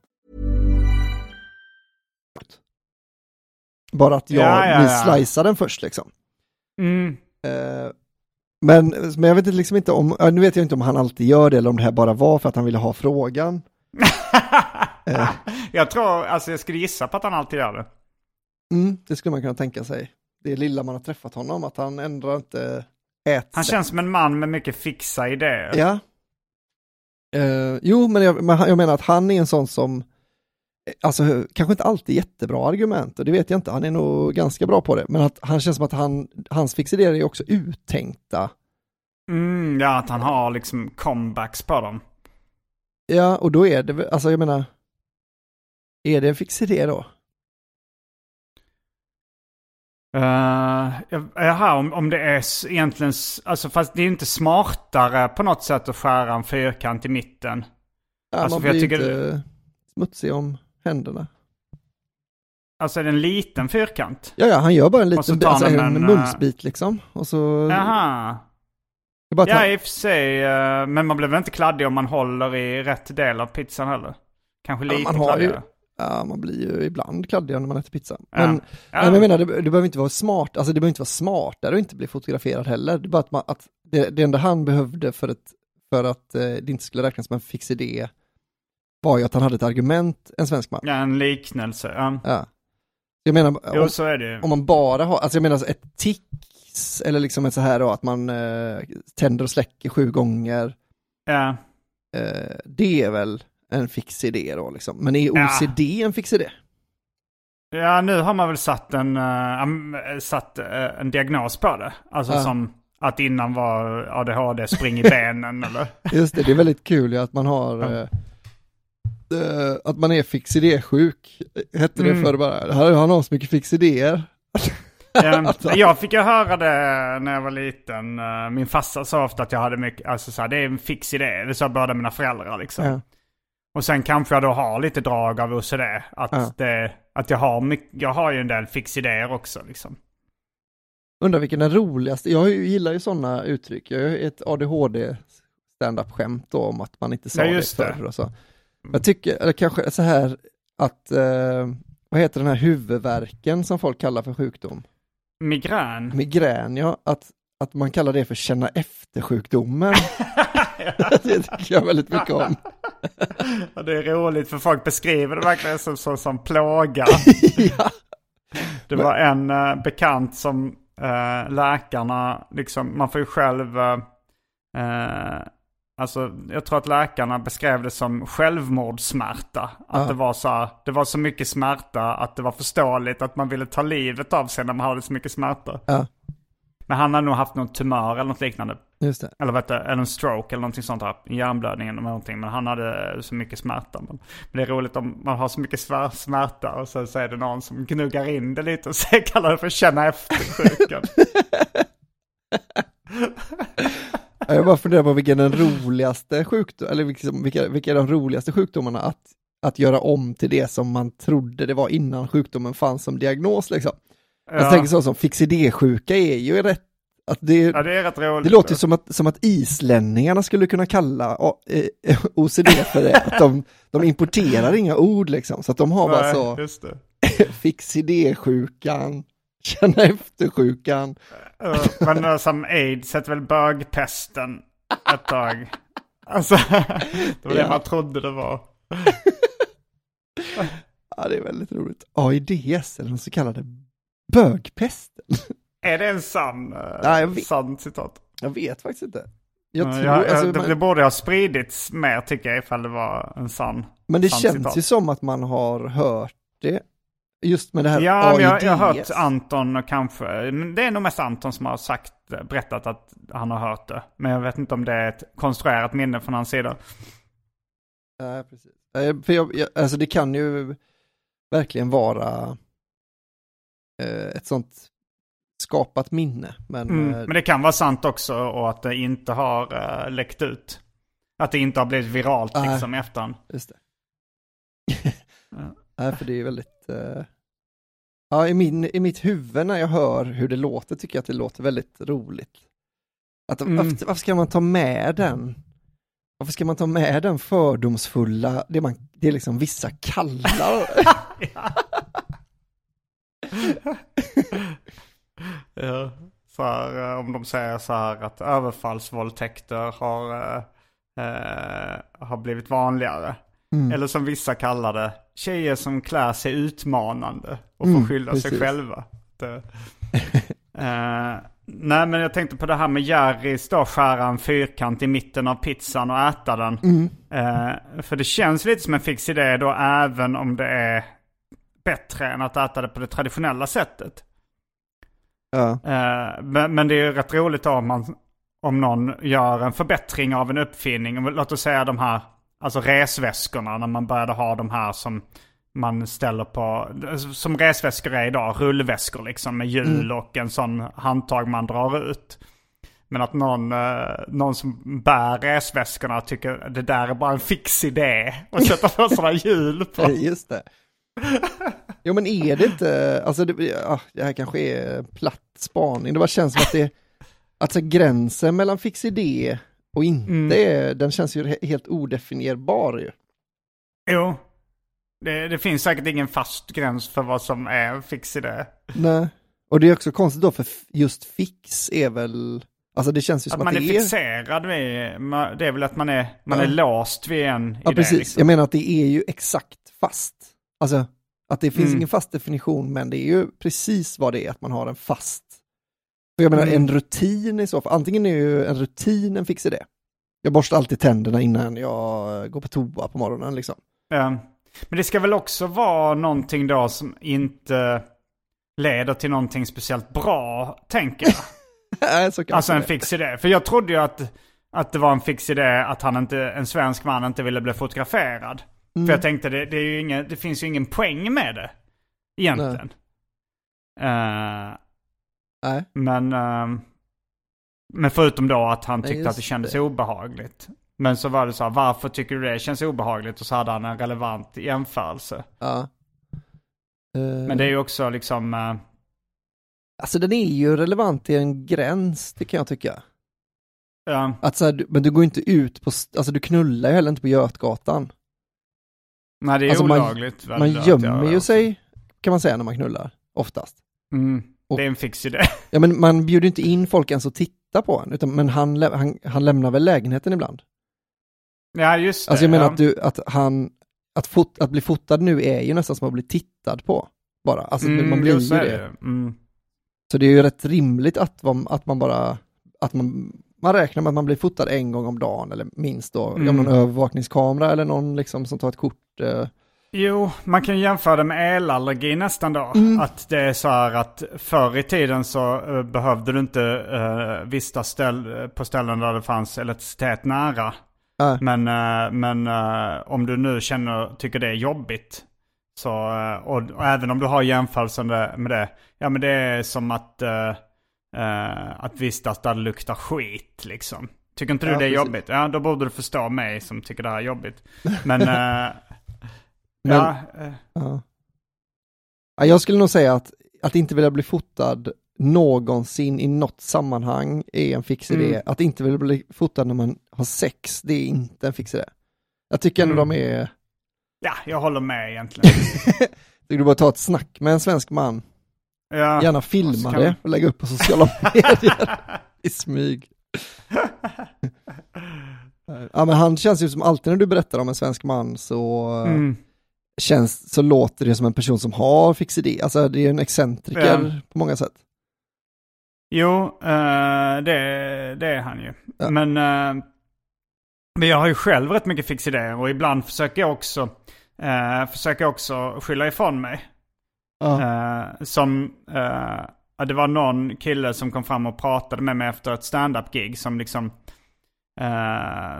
Bara att jag Ja, ja, ja. slicea den först liksom. mm. Eh, men, men jag vet inte liksom inte om, nu vet jag inte om han alltid gör det eller om det här bara var för att han ville ha frågan. jag tror, alltså jag skulle gissa på att han alltid gör det. Mm, det skulle man kunna tänka sig. Det lilla man har träffat honom, att han ändrar inte ett Han känns som en man med mycket fixa idéer. Ja. Eh, jo, men jag, jag menar att han är en sån som, eh, alltså kanske inte alltid jättebra argument, och det vet jag inte, han är nog ganska bra på det, men att han känns som att han, hans fixidéer är också uttänkta. Mm, ja, att han har liksom comebacks på dem. Ja, och då är det, alltså jag menar, är det en fix idé då? Uh, jaha, om, om det är egentligen, alltså fast det är inte smartare på något sätt att skära en fyrkant i mitten. Ja, Alltså, man för jag blir tycker- inte smutsig om händerna. Alltså är det en liten fyrkant? Ja, ja, han gör bara en liten alltså, en en, munsbit liksom. Och så... Jaha. Bara Ja, i och för sig. eh, men man blir väl inte kladdig om man håller i rätt del av pizzan heller? Kanske Ja, lite man har ju- kladdigare. Ja, man blir ju ibland kladdig när man äter pizza. Ja. Men, Ja. men jag menar, det, det behöver inte vara smart, alltså det behöver inte vara smartare att inte bli fotograferad heller. Det är bara att, man, att det, det enda han behövde för, ett, för att eh, det inte skulle räknas som en fix idé var ju att han hade ett argument, en svensk man. Ja, en liknelse. Ja. Ja. Jag menar, Jo, om, om man bara har, alltså jag menar ett tics, eller liksom ett så här då, att man eh, tänder och släcker sju gånger, Ja. eh, det är väl en fix idé då liksom. Men är Ja. OCD en fix idé? ja, nu har man väl satt en, eh, satt eh, en diagnos på det. Alltså Ja. som att innan var ADHD, spring i benen eller? Just det, det är väldigt kul ju att man har Ja. Eh, att man är fix idé-sjuk, hette det Mm. förr bara. Här har så mycket fix idéer. Ja, jag fick ju höra det när jag var liten. Eh, Min farsa sa ofta att jag hade mycket, alltså så här, det är en fix idé. Det sa båda mina föräldrar liksom. Ja. Och sen kanske jag då har lite drag av OCD. Att, Ja. det, att jag, har mycket, jag har ju en del fix idéer också liksom. Undrar vilken den roligaste, jag gillar ju sådana uttryck, jag ju ett ADHD stand-up-skämt då om att man inte sa Ja, det det. förr och så. Jag tycker, eller kanske så här att, eh, vad heter den här huvudvärken som folk kallar för sjukdom? Migrän. Migrän, ja, att, att man kallar det för känna efter-sjukdomen. det tycker jag väldigt mycket om. Ja, det är roligt för folk beskriver det verkligen som, som, som plåga. ja. Det var en eh, bekant som eh, läkarna, liksom, man får ju själv, eh, eh, alltså jag tror att läkarna beskrev det som självmordssmärta. Att Ja. det, var så, här- det var så mycket smärta att det var förståeligt att man ville ta livet av sig när man hade så mycket smärta. Ja. Men han hade nog haft någon tumör eller något liknande. Just det. Eller, vet du, eller en stroke eller någonting sånt här. En hjärnblödning eller någonting. Men han hade så mycket smärta. Men, det är roligt om man har så mycket smärta och sen så är det någon som gnuggar in det lite och så kallar det för känna efter-sjukan. Ja, Jag bara funderar på vilken den roligaste sjukdom, eller liksom, vilka, vilka är de roligaste sjukdomarna att, att göra om till det som man trodde det var innan sjukdomen fanns som diagnos liksom. Jag Ja. tänker så som fixidé-sjuka är ju rätt, att det, ja, det är rätt roligt. det låter ju som att, som att islänningarna skulle kunna kalla eh, OCD för det, att de, de importerar inga ord liksom, så att de har bara Nej, så Just det. fixidé-sjukan, känna efter-sjukan. Ja, Men uh, som aids hette väl bögpesten ett tag. Alltså, det var det Ja. man trodde det var. Ja, det är väldigt roligt. AIDS, eller den så kallade bögpesten. Är det en sann, Nej, jag vet- sann citat? Jag vet faktiskt inte. Jag Ja, tror, ja, alltså, det, man, det borde ha spridits mer tycker jag ifall det var en sann. men det sant känns citat. ju som att man har hört det. Just med det här Ja, men jag, AIDS. jag har hört Anton och kanske, det är nog mest Anton som har sagt, berättat att han har hört det. Men jag vet inte om det är ett konstruerat minne från hans sida. Nej, precis. Eh, För jag, jag, alltså det kan ju verkligen vara eh, ett sånt skapat minne. Men Mm. eh, Men det kan vara sant också och att det inte har uh, läckt ut. Att det inte har blivit viralt Nej. liksom i efterhand. just det. Nej, för det är väldigt... eh, ja, i, min, i mitt huvud när jag hör hur det låter tycker jag att det låter väldigt roligt. Att, Mm. varför, varför ska man ta med den? Varför ska man ta med den fördomsfulla, det, man, det är liksom vissa kallar? Ja. Så här, eh, om de säger så här att överfallsvåldtäkter har, eh, eh, har blivit vanligare. Mm. Eller som vissa kallar det, tjejer som klär sig utmanande och får Mm, skylla sig precis. själva. Det, Eh, nej men jag tänkte på det här med Jerrys då skära en fyrkant i mitten av pizzan och äta den. Mm. Eh, för det känns lite som en fix idé då även om det är bättre än att äta det på det traditionella sättet. Ja. Eh, men, men det är ju rätt roligt om, man, om någon gör en förbättring av en uppfinning. Låt oss säga de här, alltså resväskorna när man började ha de här som man ställer på, som resväskor är idag, rullväskor liksom med hjul och en sån handtag man drar ut. Men att någon, eh, någon som bär resväskorna tycker det där är bara en fix idé. Och på sådana hjul på. Just det. Jo men är det inte, alltså det, ja, det här kanske är platt spaning, det bara känns som att det, alltså gränsen mellan fix idé och inte, Mm. den känns ju he- helt odefinierbar ju. Jo. Det, det finns säkert ingen fast gräns för vad som är fix idé. Nej. Och det är också konstigt då för just fix är väl, alltså det känns ju Att som att, man är det fixerad vid, det är väl att man är, man Ja. är låst vid en ja idé. precis, Liksom. jag menar att det är ju exakt fast. Alltså att det finns Mm. ingen fast definition men det är ju precis vad det är att man har en fast. För jag menar Mm. en rutin i så fall, antingen är ju en rutin en fix idé. Jag borstar alltid tänderna innan jag går på toa på morgonen liksom. Ja. Men det ska väl också vara någonting då som inte leder till någonting speciellt bra, tänker jag. Nej, så alltså en fix idé. För jag trodde ju att, att det var en fix idé att han inte, en svensk man inte ville bli fotograferad. Mm. För jag tänkte det, det, är ju ingen, det finns ju ingen poäng med det. Egentligen. Eh, Nej. men, ehm, men förutom då att han tyckte att det kändes det. obehagligt. Men så var det så här, varför tycker du det känns obehagligt? Och så hade han en relevant jämförelse. Ja. Eh, Men det är ju också liksom, eh, Alltså den är ju relevant till en gräns, det kan jag tycka. ja, Att så här, men du går inte ut på, alltså du knullar ju heller inte på Götgatan. nej det är Alltså, man- olagligt. Man att gömmer ju sig, kan man säga när man knullar, oftast. Mm, Och- det är en fix idé. Ja men man bjuder inte in folk ens att titta på en, utan, men han, han, han lämnar väl lägenheten ibland. ja just det. Alltså jag menar ja. att, du, att han, att, fot, att bli fotad nu är ju nästan som att bli tittad på. Bara, alltså Mm, man blir ju det. ju. Mm. Så det är ju rätt rimligt att, man- att man bara, att man, man räknar med att man blir fotad en gång om dagen eller minst då, Mm. om någon övervakningskamera eller någon liksom som tar ett kort. Eh, Jo, man kan jämföra det med elallergi nästan då. Mm. Att det är så här att förr i tiden så eh, behövde du inte uh, vistas ställ, på ställen där det fanns elektricitet nära. Nej. Men, eh, men om du nu känner, tycker det är jobbigt. Så, och, och även om du har jämförelsen med det. Ja men det är som att, att vistas där det luktar skit liksom. Tycker inte du Ja, det är precis. jobbigt? Ja då borde du förstå mig som tycker det här är jobbigt. Men, Men- ja. eh, ja. Ja, jag skulle nog säga att, att inte vilja bli fotad någonsin i något sammanhang är en fix idé. Mm. Att inte vilja bli fotad när man har sex, det är inte en fix idé. Jag tycker ändå Mm. de är, Ja, jag håller med egentligen. du bara ta ett snack med en svensk man, Ja. gärna filma det och lägga upp på sociala medier i smyg. Ja men han känns ju som alltid när du berättar om en svensk man så Mm. Känns, så låter det som en person som har fix idé, alltså det är en excentriker Ja. på många sätt. Jo, eh, det, det är han ju. Ja. Men, eh, men jag har ju själv rätt mycket fixidéer och ibland försöker jag också, uh, försöker också skylla ifrån mig. Eh, som, det var någon kille som kom fram och pratade med mig efter ett stand-up-gig som liksom,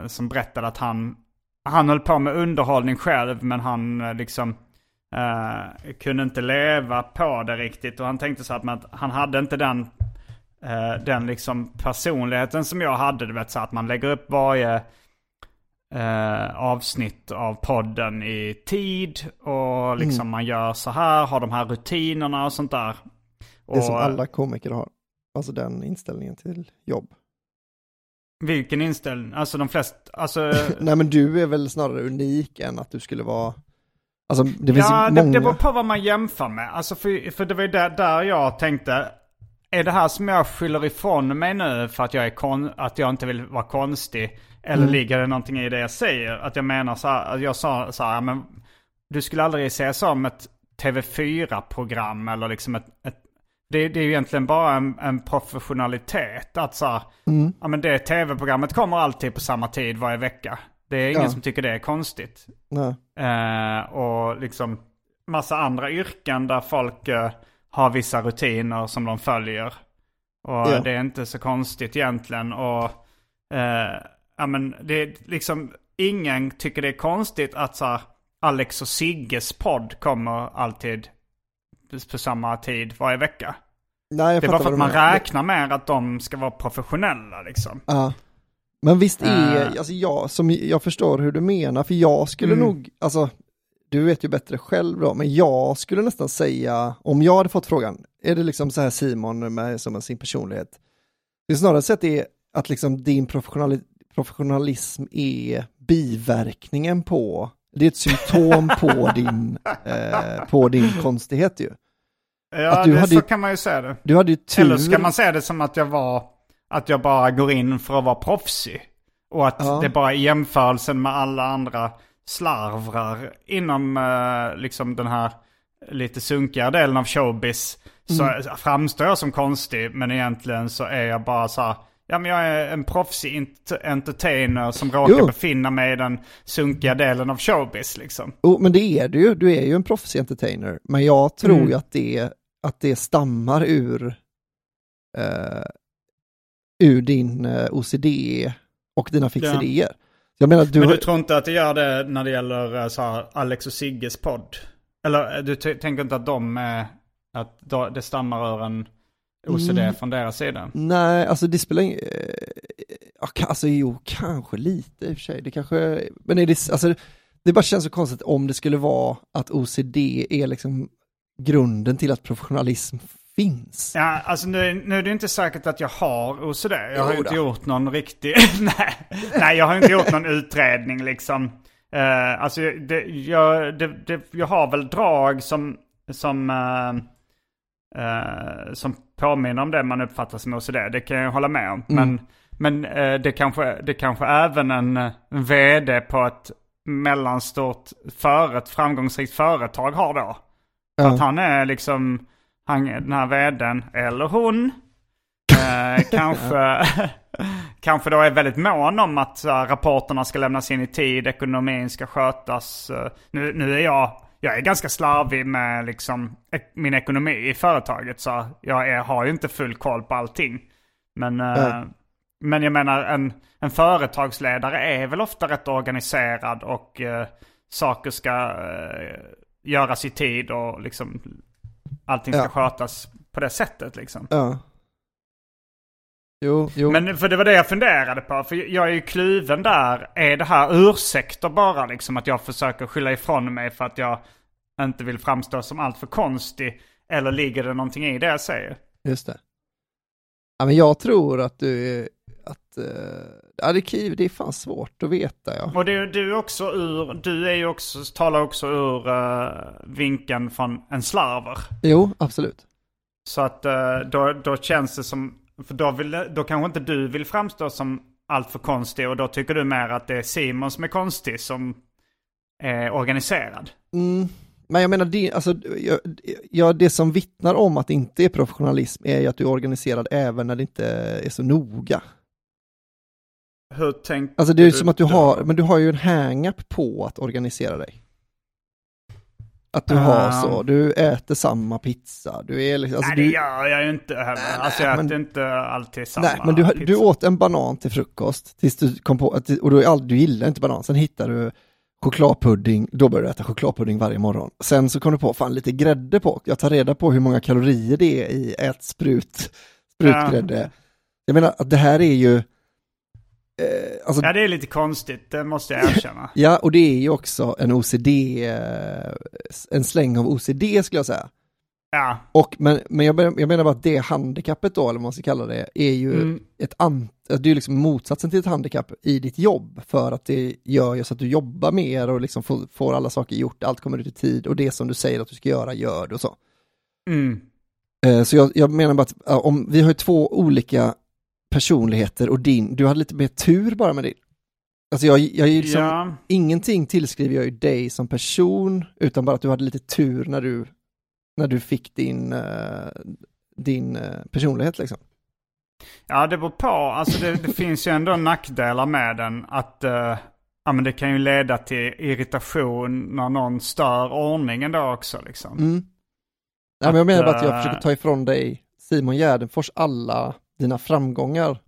som berättade att han, han höll på med underhållning själv men han eh, liksom eh, kunde inte leva på det riktigt. Och han tänkte så här att han hade inte den, eh, den liksom personligheten som jag hade. Du vet så att man lägger upp varje eh, avsnitt av podden i tid. Och liksom man gör så här, har de här rutinerna och sånt där. Det är som Och- alla komiker har. Alltså den inställningen till jobb. Vilken inställning? Alltså de flesta, alltså... Nej men du är väl snarare unik än att du skulle vara, alltså det finns ja, ju det, många. det beror på vad man jämför med. Alltså för, för det var ju där, där jag tänkte, är det här som jag skyller ifrån mig nu för att jag, är kon- att jag inte vill vara konstig? Eller ligger det någonting i det jag säger? Att jag menar så här, att jag sa så här, men du skulle aldrig se som ett TV4-program eller liksom ett, ett det, det är ju egentligen bara en, en professionalitet. Att så här, ja men det tv-programmet kommer alltid på samma tid varje vecka. Det är ingen Ja. som tycker det är konstigt. Eh, och liksom massa andra yrken där folk eh, har vissa rutiner som de följer. Och Ja. det är inte så konstigt egentligen. Och eh, ja, men det är liksom, ingen tycker det är konstigt att så här, Alex och Sigges podd kommer alltid på samma tid varje vecka. Nej, Det är bara för att man menar. räknar med att de ska vara professionella liksom. Ja. Men visst är, Eh. alltså jag, som, jag förstår hur du menar, för jag skulle Mm. nog, alltså du vet ju bättre själv då, men jag skulle nästan säga, om jag hade fått frågan, är det liksom så här Simon med som sin personlighet? Det är snarare så att det är att liksom din professionali, professionalism är biverkningen på, det är ett symptom på din, eh, på din konstighet ju. Ja, det, så ju- kan man ju säga det. Du hade ju tur. Eller ska man säga det som att jag var, att jag bara går in för att vara proffsig? Och att Ja. det bara är jämförelsen med alla andra slarvrar inom eh, liksom den här lite sunkigare delen av showbiz. Så Mm. framstår jag som konstig, men egentligen så är jag bara så här, ja men jag är en proffsig ent- entertainer som råkar Jo. befinna mig i den sunkiga delen av showbiz liksom. Oh, men det är du ju, du är ju en proffsig entertainer. Men jag tror Mm. ju att det, att det stammar ur, eh, ur din eh, OCD och dina fixerier. Jag menar, du, men du tror inte att det gör det när det gäller eh, så här, Alex och Sigges podd? Eller eh, du tänker inte att de, att det stammar ur en OCD Mm. från deras sida? Nej, alltså det spelar ingen... Eh, ja, alltså jo, kanske lite i och för sig. Det kanske, men är det, alltså, det bara känns så konstigt om det skulle vara att OCD är liksom grunden till att professionalism finns. Ja, alltså nu, nu är det inte säkert att jag har OCD. Jag har ju inte gjort någon riktig... nej, nej, jag har inte gjort någon utredning liksom. Uh, alltså, det, jag, det, det, jag har väl drag som, som, eh, eh, som påminner om det man uppfattar som OCD. Det kan jag hålla med om. Men, men eh, det, kanske, det kanske även en, en vd på ett mellanstort föret, framgångsrikt företag har då. Ja. att han är liksom, han, den här vdn, eller hon, eh, kanske, kanske då är väldigt mån om att så här, rapporterna ska lämnas in i tid, ekonomin ska skötas. eh. nu, nu är jag, jag är ganska slarvig med liksom ek, min ekonomi i företaget så jag är, har ju inte full koll på allting. Men, eh, men jag menar en, en företagsledare är väl ofta rätt organiserad och eh, saker ska eh, göras i tid och liksom allting ska Ja. skötas på det sättet liksom. Ja. Jo, jo. Men för det var det jag funderade på. För jag är ju kluven där. Är det här ursäkter bara liksom att jag försöker skylla ifrån mig för att jag inte vill framstå som alltför konstig? Eller ligger det någonting i det jag säger? Just det. Ja, men jag tror att du att, eh, ja det, är- det är fan svårt att veta ja. Och är du också ur, du är ju också, talar också ur uh, vinkeln från en slarver. Jo, absolut. Så att eh, då, då känns det som, för då, vill, då kanske inte du vill framstå som alltför konstig och då tycker du mer att det är Simon som är konstig som är organiserad. Mm. Men jag menar, det, alltså, jag, jag, det som vittnar om att det inte är professionalism är ju att du är organiserad även när det inte är så noga. Hur tänker Alltså det är ju du som att du då? har, men du har ju en hang-up på att organisera dig. Att du Ah. har så, du äter samma pizza, du är liksom, alltså nej du, det gör jag ju inte heller. Alltså jag men- äter inte alltid samma Nej, men du, du pizza. åt en banan till frukost tills du kom på och du, du gillar inte banan, sen hittar du chokladpudding, då börjar du äta chokladpudding varje morgon. Sen så kom du på, fan lite grädde på, jag tar reda på hur många kalorier det är i ett sprut, sprutgrädde. Jag menar att det här är ju, alltså, Ja det är lite konstigt, det måste jag erkänna. ja och det är ju också en OCD, eh, en släng av OCD skulle jag säga. ja. Och, men men jag, menar- jag menar bara att det handikappet då, eller vad man ska kalla det, är ju Mm. ett an, det är liksom motsatsen till ett handikapp i ditt jobb, för att det gör ju så att du jobbar mer och liksom får, får alla saker gjort, allt kommer ut i tid och det som du säger att du ska göra gör du och så. Mm. Eh, Så jag, jag menar bara att om vi har ju två olika personligheter och din, du hade lite mer tur bara med din. Alltså jag, jag är liksom, Ja, ingenting tillskriver jag ju dig som person, utan bara att du hade lite tur när du, när du fick din, eh, din eh, personlighet liksom. ja, det beror på. Alltså det, det finns ju ändå nackdelar med den. Att eh, ja, men det kan ju leda till irritation när någon stör ordningen då också. Liksom. Mm. Nej, men jag menar bara att jag försöker ta ifrån dig Simon Gärdenfors alla dina framgångar.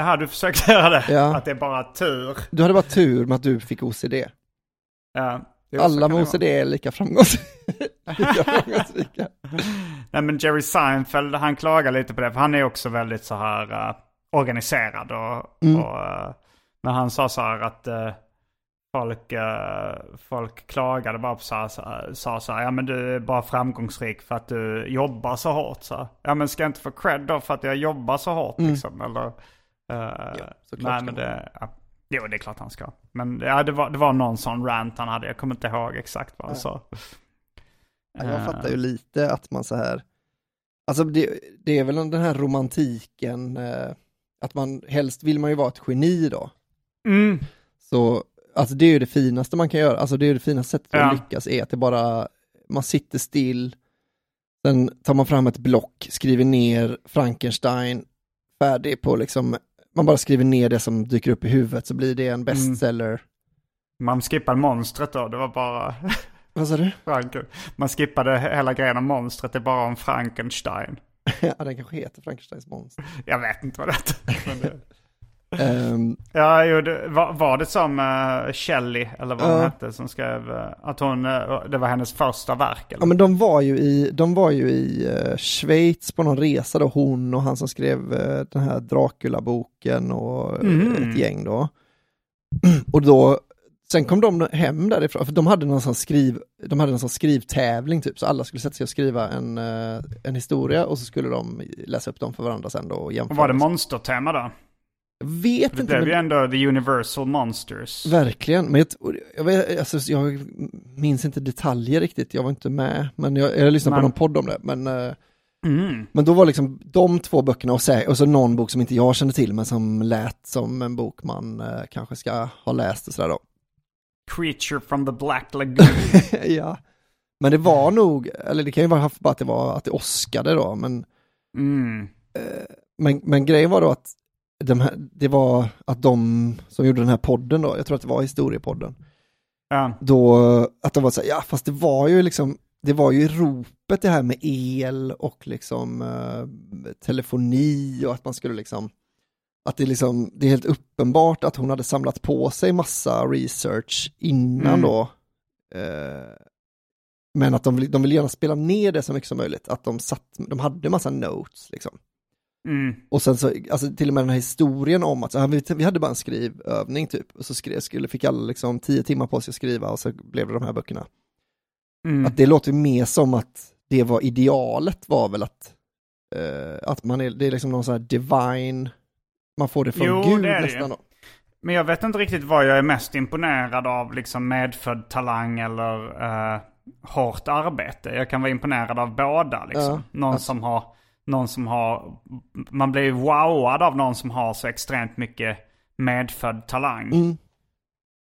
Här du försökte göra det. Ja. Att det är bara tur. Du hade bara tur med att du fick OCD. Ja, Alla med OCD är lika framgångs- lika framgångsrika. Nej men Jerry Seinfeld, han klagar lite på det. För han är också väldigt så här eh, organiserad. Och, Mm. och, eh, men han sa så här att eh, folk, eh, folk klagade bara på så här, sa så här, ja men du är bara framgångsrik för att du jobbar så hårt. Så. här. Ja men ska jag inte få cred då för att jag jobbar så hårt liksom? Eller, eh, såklart nej men det, ja. Jo det är klart han ska. Men ja, det, var, det var någon sån rant han hade, jag kommer inte ihåg exakt vad han sa. Ja, Jag fattar ju lite att man så här, alltså det, det är väl den här romantiken, eh, att man helst vill man ju vara ett geni då. Mm. Så alltså det är ju det finaste man kan göra, alltså det är ju det finaste sättet Ja. att lyckas är att det bara, man sitter still, sen tar man fram ett block, skriver ner Frankenstein, färdig på liksom, man bara skriver ner det som dyker upp i huvudet så blir det en bestseller. Man skippade monstret då, det var bara Vad sa du? Franken. Man skippade hela grejen om monstret, det är bara om Frankenstein. ja, den kanske heter Frankensteins monster. Jag vet inte vad det heter. Ehm, Ja, jo, det, var, var det som uh, Shelley, eller vad hon Ja. hette, som skrev uh, att hon, uh, det var hennes första verk? Eller? Ja men de var ju i, de var ju i Schweiz på någon resa då, hon och han som skrev den här Dracula-boken och Mhm. ett gäng då. Och då, sen kom de hem därifrån, för de hade någon sån skriv, de hade någon sån skrivtävling typ, så alla skulle sätta sig och skriva en, en historia och så skulle de läsa upp dem för varandra sen då och jämföra. Och var det monstertema då? Jag vet Det inte. blev men- ju ändå The Universal Monsters. Verkligen, men jag, jag, vet, alltså, jag minns inte detaljer riktigt, jag var inte med, men jag, jag lyssnade på Men- någon podd om det. Men, eh, Mm. men då var liksom de två böckerna och, sä- och så någon bok som inte jag kände till, men som lät som en bok man eh, kanske ska ha läst och sådär då. Creature from the Black Lagoon. ja. Men det var nog, eller det kan ju vara haft bara att det var att det åskade då, men, Mm. men, men grejen var då att de här, det var att de som gjorde den här podden då, jag tror att det var historiepodden, Ja. då att de var så här, ja fast det var ju liksom, det var ju ropet det här med el och liksom eh, telefoni och att man skulle liksom, att det liksom, det är helt uppenbart att hon hade samlat på sig massa research innan Mm. då. Eh, men att de de vill gärna spela ner det så mycket som möjligt, att de satt, de hade massa notes liksom. Mm. Och sen så, alltså till och med den här historien om att så här, vi, hade bara en skrivövning typ, och så skrev, skulle, fick alla liksom tio timmar på sig att skriva och så blev det de här böckerna. Mm. Att det låter mer som att det var idealet var väl att, eh, att man är, det är liksom någon sån här divine, man får det från Jo, Gud det är det nästan ju. då. Men jag vet inte riktigt vad jag är mest imponerad av, liksom medfödd talang eller eh, hårt arbete. Jag kan vara imponerad av båda liksom. Ja, någon alltså- som har, någon som har, man blir wowad av någon som har så extremt mycket medfödd talang. Mm.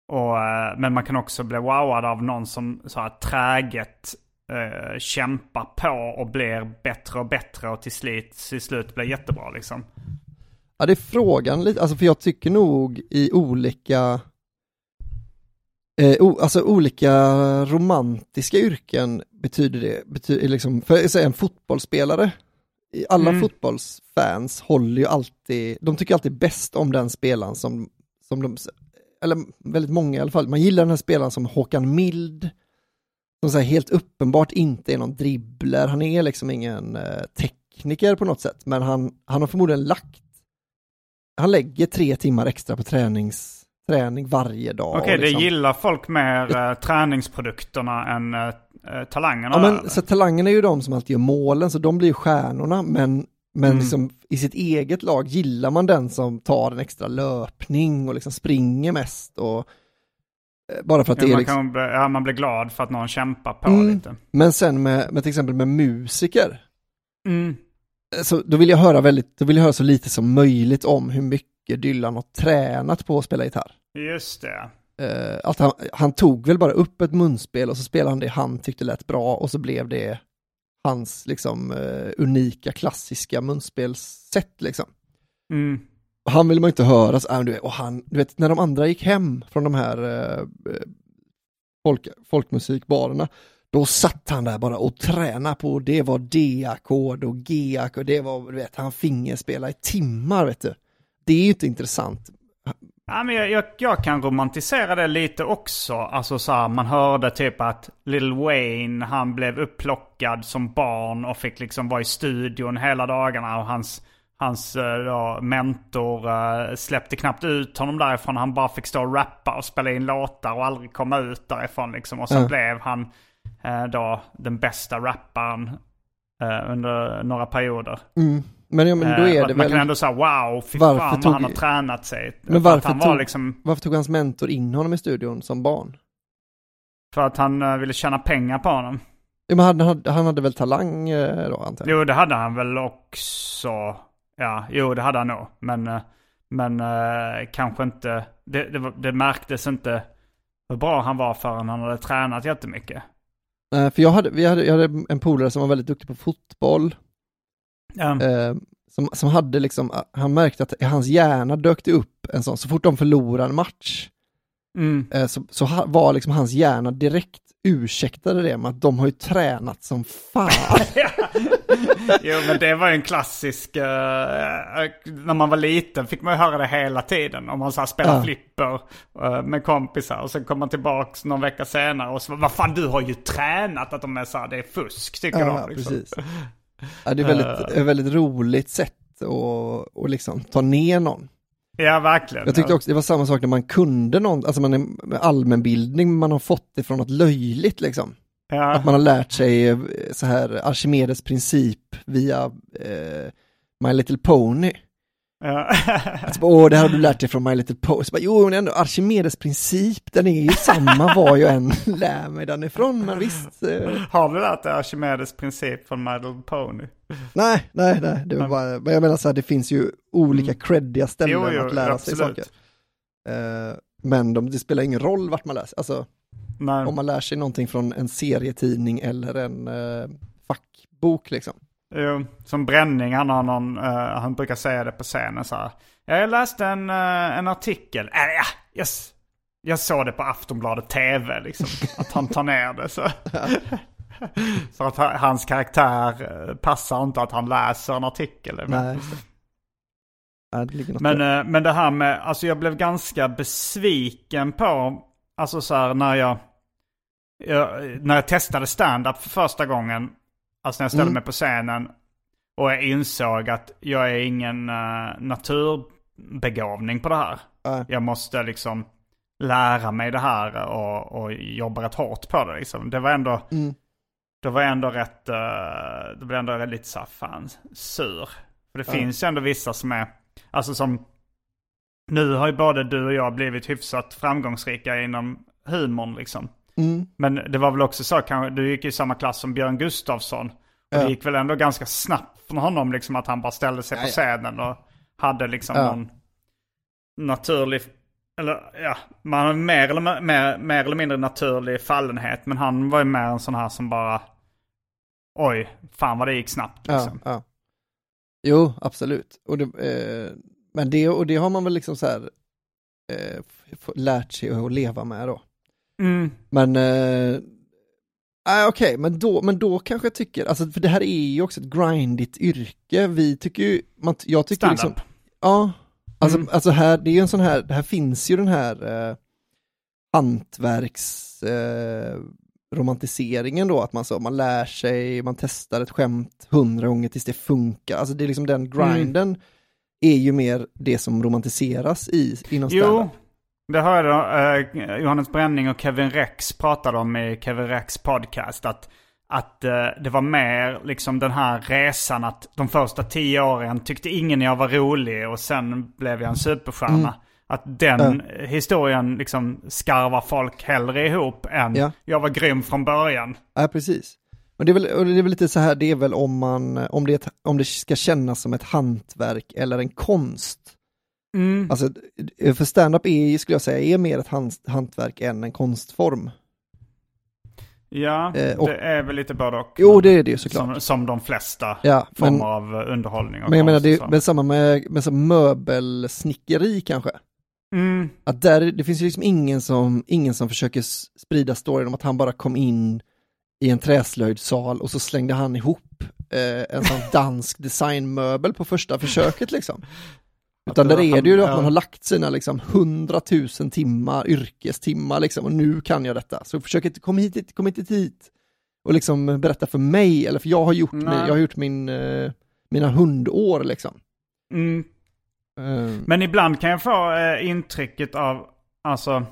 Och, eh, men man kan också bli wowad av någon som så här träget eh, kämpar på och blir bättre och bättre och till slut, till slut blir jättebra liksom. Ja, det är frågan lite, alltså för jag tycker nog i olika, eh, o, alltså olika romantiska yrken betyder det, betyder liksom, för en fotbollsspelare, alla Mm. fotbollsfans håller ju alltid, de tycker alltid bäst om den spelaren som, som de, eller väldigt många i alla fall, man gillar den här spelaren som Håkan Mild, som så här helt uppenbart inte är någon dribbler, han är liksom ingen eh, tekniker på något sätt, men han, han har förmodligen lagt han lägger tre timmar extra på tränings, träning varje dag. Okej, och liksom- det gillar folk mer eh, träningsprodukterna än eh, talangerna? Ja, men, eller? så talangerna är ju de som alltid gör målen, så de blir ju stjärnorna, men, men Mm. liksom, i sitt eget lag gillar man den som tar en extra löpning och liksom springer mest och bara för att ja, det är man, liksom, bli, ja, man blir glad för att någon kämpar på Mm. lite. Men sen med, med till exempel med musiker, Mm. Så då vill jag höra väldigt, då vill jag höra så lite som möjligt om hur mycket Dylan har tränat på att spela gitarr. Just det. Eh, att han, han tog väl bara upp ett munspel och så spelade han det han tyckte lät bra och så blev det hans liksom eh, unika klassiska munspelssätt liksom. Mm. Han vill man inte höra, så, äh, du vet, och han, du vet när de andra gick hem från de här eh, folk, folkmusikbarerna, då satt han där bara och tränade på, det var D-ackord och G-ackord, det var, du vet, han fingerspelade i timmar, vet du. Det är ju inte intressant. Ja, men jag, jag, jag kan romantisera det lite också. Alltså så här, man hörde typ att Lil Wayne, han blev upplockad som barn och fick liksom vara i studion hela dagarna. Och hans, hans eh, då, mentor uh, släppte knappt ut honom därifrån. Han bara fick stå och rappa och spela in låtar och aldrig komma ut därifrån liksom. Och så Ja. blev han uh, då den bästa rapparen under några perioder. Mm. Men, ja, men då Eh, är det man väl, kan ändå säga wow, fy Varför fan tog- han har tränat sig. Men varför tog- liksom... varför tog hans mentor in honom i studion som barn? För att han eh, ville tjäna pengar på honom. Ja, men han, hade, han hade väl talang eh, då antar jag? Jo, det hade han väl också. Ja, jo, det hade han nog. Men, men eh, kanske inte... Det, det, det märktes inte hur bra han var förrän han hade tränat jättemycket. För jag hade, vi hade, jag hade en polare som var väldigt duktig på fotboll. Ja, Eh, som, som hade liksom, han märkte att i hans hjärna dök det upp en sån, så fort de förlorade en match, mm. eh, så, så ha, var liksom hans hjärna direkt ursäktade det med att de har ju tränat som fan. Jo, men det var ju en klassisk... eh, när man var liten fick man ju höra det hela tiden. Om man så här spelar Ja. flipper eh, med kompisar. Och sen kommer man tillbaks någon vecka senare och så vad fan du har ju tränat. Att de är så här, det är fusk tycker ja, de. Liksom. precis. Ja, det är väldigt, ett väldigt roligt sätt att, att liksom ta ner någon. Ja, verkligen. Jag tyckte också det var samma sak när man kunde någon, alltså man är med allmänbildning, man har fått det från något löjligt liksom. ja. Att man har lärt sig eh, så här Archimedes princip via eh, My Little Pony. Alltså, Åh, det här har du lärt dig från My Little Pony. Så bara, jo, men ändå Archimedes princip, den är ju samma var jag än lär mig den ifrån, men visst. Eh, Har du lärt dig Archimedes princip från My Little Pony? nej, nej, nej, det var bara, men jag menar så här, det finns ju olika creddiga ställen Mm. Jo, jo, att lära absolut. sig saker. Eh, men de, det spelar ingen roll vart man läser, alltså Nej. om man lär sig någonting från en serietidning eller en eh, fackbok liksom. Jo, som Bränning, han har någon, eh, han brukar säga det på scenen så här. Jag läste en, eh, en artikel, äh, ja, jag, såg det på Aftonbladet TV liksom. Att han tar ner det så. så att ha- hans karaktär eh, passar inte att han läser en artikel. Men, Nej, det. Men, men det här med, alltså jag blev ganska besviken på, alltså så här när jag, jag när jag testade stand-up för första gången, alltså när jag ställde Mm. mig på scenen och jag insåg att jag är ingen uh, naturbegåvning på det här. Nej. Jag måste liksom lära mig det här och, och jobba rätt hårt på det liksom. Det var ändå, Mm. det var ändå rätt, uh, det blev ändå lite så här, fan, sur. För det Ja. finns ju ändå vissa som är, alltså som, nu har ju både du och jag blivit hyfsat framgångsrika inom humorn liksom. Mm. Men det var väl också så, kanske, du gick i samma klass som Björn Gustafsson. Och Ja. det gick väl ändå ganska snabbt från honom liksom att han bara ställde sig på Ja, ja. scenen och hade liksom Ja. någon naturlig, eller ja, man har mer eller, mer, mer eller mindre naturlig fallenhet. Men han var ju mer en sån här som bara, oj, fan vad det gick snabbt liksom. ja. Jo, absolut. Och det, eh, men det, och det har man väl liksom så här eh, lärt sig att leva med då. Mm. Men eh, okej, men, då, men då kanske jag tycker, alltså för det här är ju också ett grindigt yrke, vi tycker ju, man, jag tycker Stand-up. liksom, ja, alltså, Mm. alltså här, det är ju en sån här, det här finns ju den här eh, hantverks eh, romantiseringen då, att man så, man lär sig, man testar ett skämt hundra gånger tills det funkar, alltså det är liksom den Mm. grinden är ju mer det som romantiseras i, inom Jo, stand-up. Det hörde eh, Johannes Bränning och Kevin Rex pratade om i Kevin Rex podcast. Att, att eh, det var mer liksom den här resan att de första tio åren tyckte ingen jag var rolig och sen blev jag en superstjärna. Mm. Att den historien liksom skarvar folk hellre ihop än Ja. jag var grym från början. Ja, precis. Men Men det är, väl, och det är väl lite så här, det är väl om man, om det, om det ska kännas som ett hantverk eller en konst. Mm. Alltså, för stand-up är, skulle jag säga, är mer ett hant, hantverk än en konstform. Ja, Eh, och- det är väl lite både och. Jo, det är det ju såklart. Som, som de flesta Ja, former men, av eh, underhållning och men jag menar, det är väl samma med, med så möbelsnickeri kanske. Mm. Att där, det finns ju liksom ingen som, ingen som försöker sprida storyn om att han bara kom in i en träslöjdsal och så slängde han ihop eh, en sån dansk designmöbel på första försöket liksom. Utan där är det ju att man har lagt sina liksom hundratusen timmar, yrkestimmar liksom och nu kan jag detta. Så försök inte, kom hit, kom inte hit och liksom berätta för mig, eller för jag har gjort, min, jag har gjort min, eh, mina hundår liksom. Mm. Eh, Men ibland kan jag få eh, intrycket av, alltså,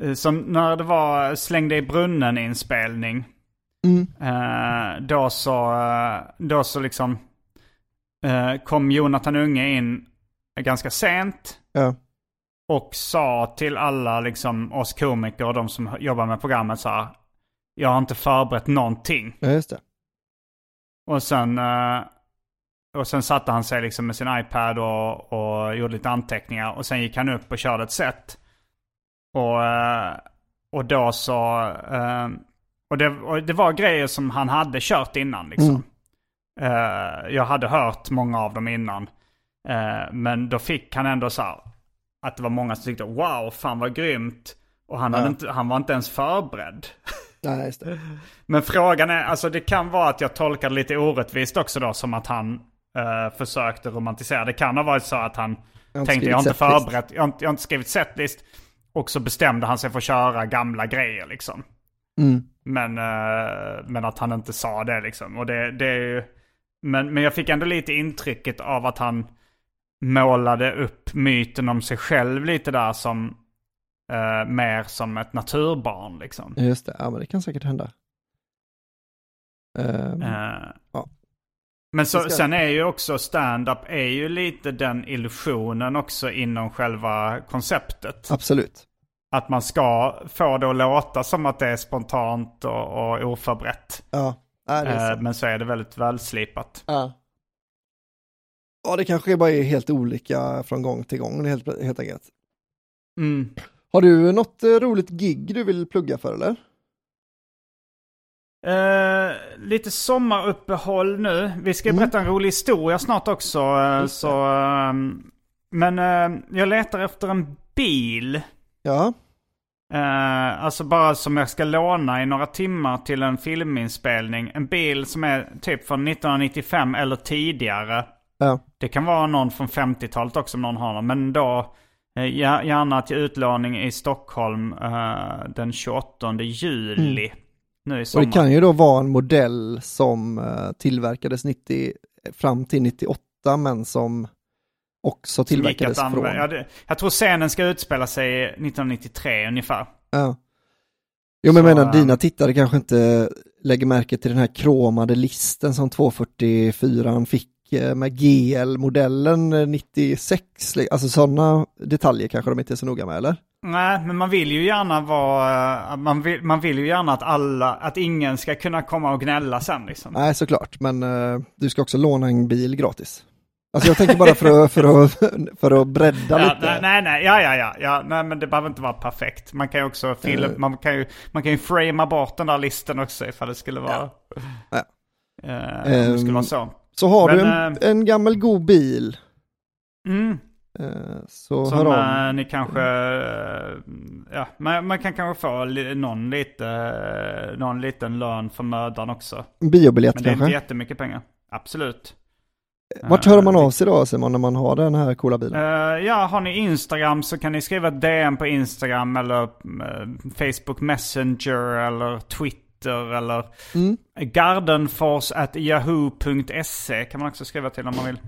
eh, som när det var Släng dig i brunnen-inspelning. mm, Eh, då så, då så liksom kom Jonathan Unge in ganska sent. ja, Och sa till alla liksom oss komiker och de som jobbar med programmet så här. Jag har inte förberett någonting. ja, just det. Och sen, eh, och sen satte han sig liksom med sin iPad och, och gjorde lite anteckningar. Och sen gick han upp och körde ett set. Och, eh, och då så... eh, Och det, och det var grejer som han hade kört innan liksom. Eh, jag hade hört många av dem innan. Eh, men då fick han ändå så här, att det var många som tyckte wow, fan vad grymt. Och han, hade Ja. inte, han var inte ens förberedd. Nej, just det. Men frågan är, alltså det kan vara att jag tolkar det lite orättvist också då som att han eh, försökte romantisera. Det kan ha varit så att han Jag tänkte jag har inte setlist." förberett, jag har inte, jag har inte skrivit setlist. Och så bestämde han sig för att köra gamla grejer liksom. Mm. Men, eh, men att han inte sa det liksom. Och det, det är ju, men, men jag fick ändå lite intrycket av att han målade upp myten om sig själv lite där som eh, mer som ett naturbarn liksom. Ja, Just det, ja men det kan säkert hända. Ehm, Eh, Ja. Men så, ska- sen är ju också stand-up är ju lite den illusionen också inom själva konceptet. Absolut. Att man ska få det att låta som att det är spontant och, och oförberett. Ja, Nej, det är Eh, sant. men så är det väldigt välslipat. ja. Ja, det kanske bara är helt olika från gång till gång helt, helt enkelt. Mm. Har du något eh, roligt gig du vill plugga för eller? Eh, lite sommaruppehåll nu. Vi ska Mm. berätta en rolig historia snart också. eh, så, ehm, men eh, jag letar efter en bil. Ja, Eh, alltså bara som jag ska låna i några timmar till en filminspelning. En bil som är typ från 1995 eller tidigare. Ja, Det kan vara någon från 50-talet också om någon har någon. Men då eh, gär- gärna till utlåning i Stockholm eh, den 28 juli. Nu i Mm. och sommar. det kan ju då vara en modell som eh, tillverkades 90, fram till 98 men som också tillverkades från... Ja, det, jag tror scenen ska utspela sig 1993 ungefär. Ja. Jo men jag menar, dina tittare kanske inte lägger märke till den här kromade listen som 244 fick med GL-modellen eh, 96, li- alltså sådana detaljer kanske de inte är så noga med eller? Nej, men man vill ju gärna vara... eh, Man vill, man vill ju gärna att alla... Att ingen ska kunna komma och gnälla sen liksom. Nej såklart, men eh, du ska också låna en bil gratis. Alltså jag tänker bara för att, för att, för att bredda Ja, lite. nej, nej, ja, ja, ja, ja, nej, men det behöver inte vara perfekt. Man kan ju också film, Eh. man kan ju, man kan ju framea bort den där listan också ifall det skulle vara... Ja. Eh, om det skulle vara så. Så har du Men, en, en gammal god bil, Mm, eh, så hör som av. eh, ni kanske, ja, man, man kan kanske få någon, lite, någon liten lön för mödan också. En biobiljett Men det är kanske? inte jättemycket pengar. Absolut. Vart hör man av sig då Simon när man har den här coola bilen? Ja, har ni Instagram så kan ni skriva DM på Instagram eller Facebook Messenger eller Twitter eller Mm. gardenfors at yahoo.se kan man också skriva till om man vill.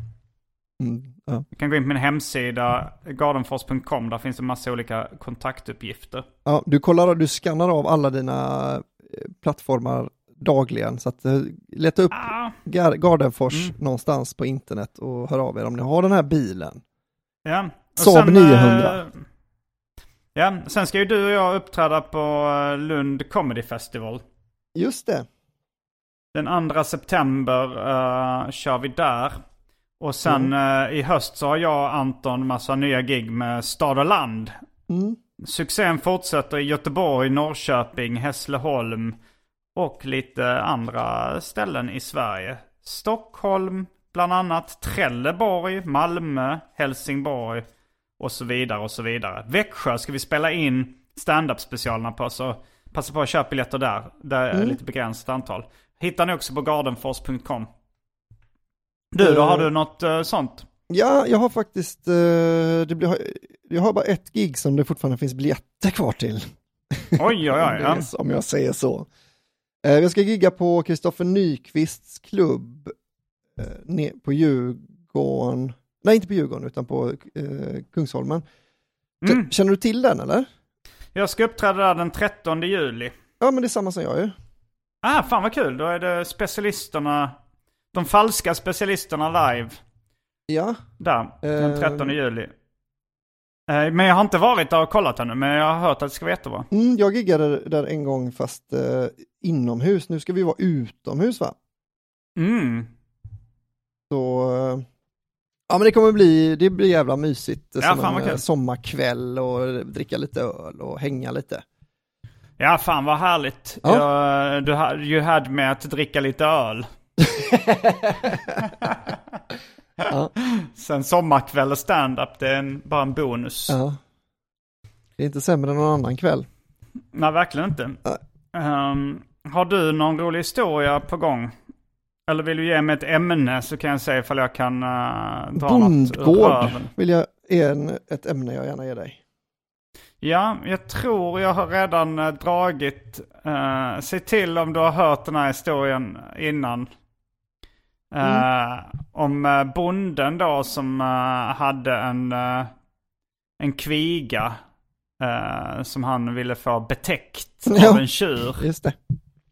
Mm, ja. Du kan gå in på min hemsida gardenfors.com. Där finns det massa olika kontaktuppgifter. Ja, du kollar, du skannar av alla dina eh, plattformar dagligen så att eh, leta upp Ah, Gar- Gardenfors Mm. någonstans på internet och hör av er om ni har den här bilen. ja. Och Saab sen, 900. eh, ja, sen ska ju du och jag uppträda på Lund Comedy Festival. Just det. Den 2 september uh, kör vi där. Och sen uh, i höst så har jag och Anton massa nya gig med Stad och Land. Mm. Succén fortsätter i Göteborg, Norrköping, Hässleholm och lite andra ställen i Sverige. Stockholm bland annat, Trelleborg, Malmö, Helsingborg och så vidare och så vidare. Växjö ska vi spela in stand-up specialerna på så passa på att köpa biljetter där. Det är Mm. lite begränsat antal. Hittar ni också på gardenfors.com. Du då, har du något eh, sånt? Ja, jag har faktiskt, eh, det blir, jag har bara ett gig som det fortfarande finns biljetter kvar till. Oj, oj, oj. Ja. är Om jag säger så. Eh, Jag ska gigga på Kristoffer Nyqvists klubb eh, på Djurgården, nej inte på Djurgården utan på eh, Kungsholmen. Mm. Känner du till den eller? Jag ska uppträda där den 13 juli. Ja men det är samma som jag ju. Ah, fan vad kul. Då är det specialisterna, de falska specialisterna live. Ja, Där, den Eh. 13 juli. Eh, Men jag har inte varit där och kollat ännu, men jag har hört att det ska vara jättebra. mm, jag giggade där en gång fast eh, inomhus, nu ska vi vara utomhus va? Mm. Så, eh, ja men det kommer bli, det blir jävla mysigt. Ja, som fan en eh, kul. sommarkväll och dricka lite öl och hänga lite. Ja, fan vad härligt. Ja. Jag, du you had med att dricka lite öl. Ja. Sen sommarkväll och stand-up, det är en, bara en bonus. Ja. Det är inte sämre än någon annan kväll. Nej, verkligen inte. Ehm, har du någon rolig historia på gång? Eller vill du ge mig ett ämne så kan jag säga ifall jag kan uh, dra något ur Bondgård vill jag, är en, ett ämne jag gärna ger dig. Ja, jag tror jag har redan eh, dragit. Uh, se till om du har hört den här historien innan. Eh, Om uh, bonden då som eh, hade en, eh, en kviga eh, som han ville få betäckt Ja. av en tjur. Just det.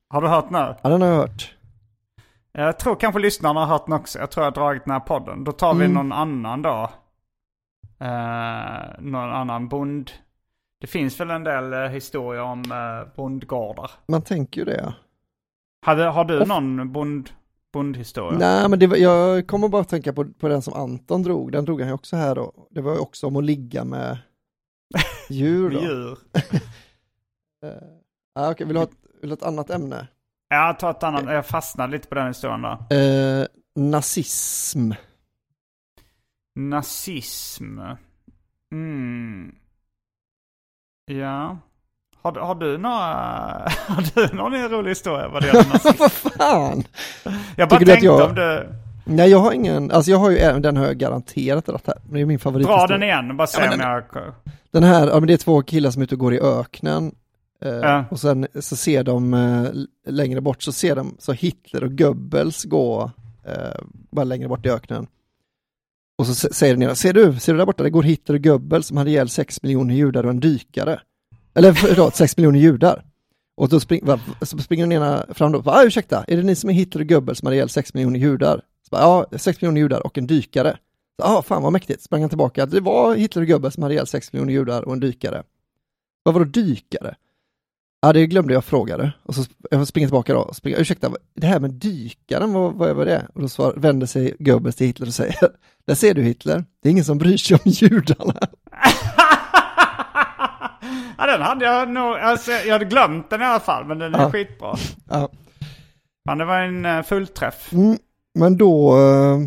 Har du hört nu? Ja, den har jag hört. Jag tror kanske lyssnarna har hört den också. Jag tror jag har dragit den här podden. Då tar vi Mm. någon annan då. Eh, någon annan bond. Det finns väl en del eh, historier om uh, bondgårdar. Man tänker ju det. Hade, har du någon bond, bondhistoria? Nej, men det var, jag kommer bara att tänka på, på den som Anton drog. Den drog han ju också här då. Det var ju också om att ligga med djur då. Djur. Eh, ja, okej, vill, du ha ett, vill du ha ett annat ämne? Jag tar ett annat. Jag fastnade lite på den historien då. Eh, nazism. Nazism. Mm. Ja. Har, du- har du några... Har du någon rolig historia vad det gäller nazism? Vad fan! Jag bara Tycker tänkte jag- om du... Nej, jag har ingen, alltså jag har ju, den har jag garanterat dragit här. Det är min Dra favorithistoria. den igen, bara se Ja, om men jag... Den här, ja men det är två killar som är ute och går i öknen. Eh, Ja. Och sen så ser de eh, längre bort så ser de så Hitler och Goebbels gå eh, bara längre bort i öknen. Och så säger den ena, ser du, ser du där borta, det går Hitler och Goebbels som hade ihjäl sex miljoner judar och en dykare. Eller förlåt, sex miljoner judar. Och då spring, va, så springer den ena fram då, ah, ursäkta, är det ni som är Hitler och Goebbels som hade ihjäl sex miljoner judar? Så ja, sex miljoner judar och en dykare. Ja, ah, fan vad mäktigt, sprang han tillbaka, det var Hitler och Goebbels som hade ihjäl sex miljoner judar och en dykare. Vad var då dykare? Ja, det glömde jag fråga. Och så jag springer tillbaka då och springer, ursäkta, det här med dykaren, vad, vad var det? Och då svar, vänder sig Goebbels till Hitler och säger, där ser du Hitler, det är ingen som bryr sig om judarna. ja, den hade jag nog... Alltså, jag hade glömt den i alla fall, men den är Ja. skitbra. Ja. Fan, det var en uh, fullträff. Mm, men då, eh,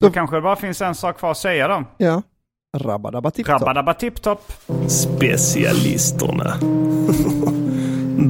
Då kanske det bara finns en sak kvar att säga då. ja, rabba tipp Rabba tipptopp. Specialisterna.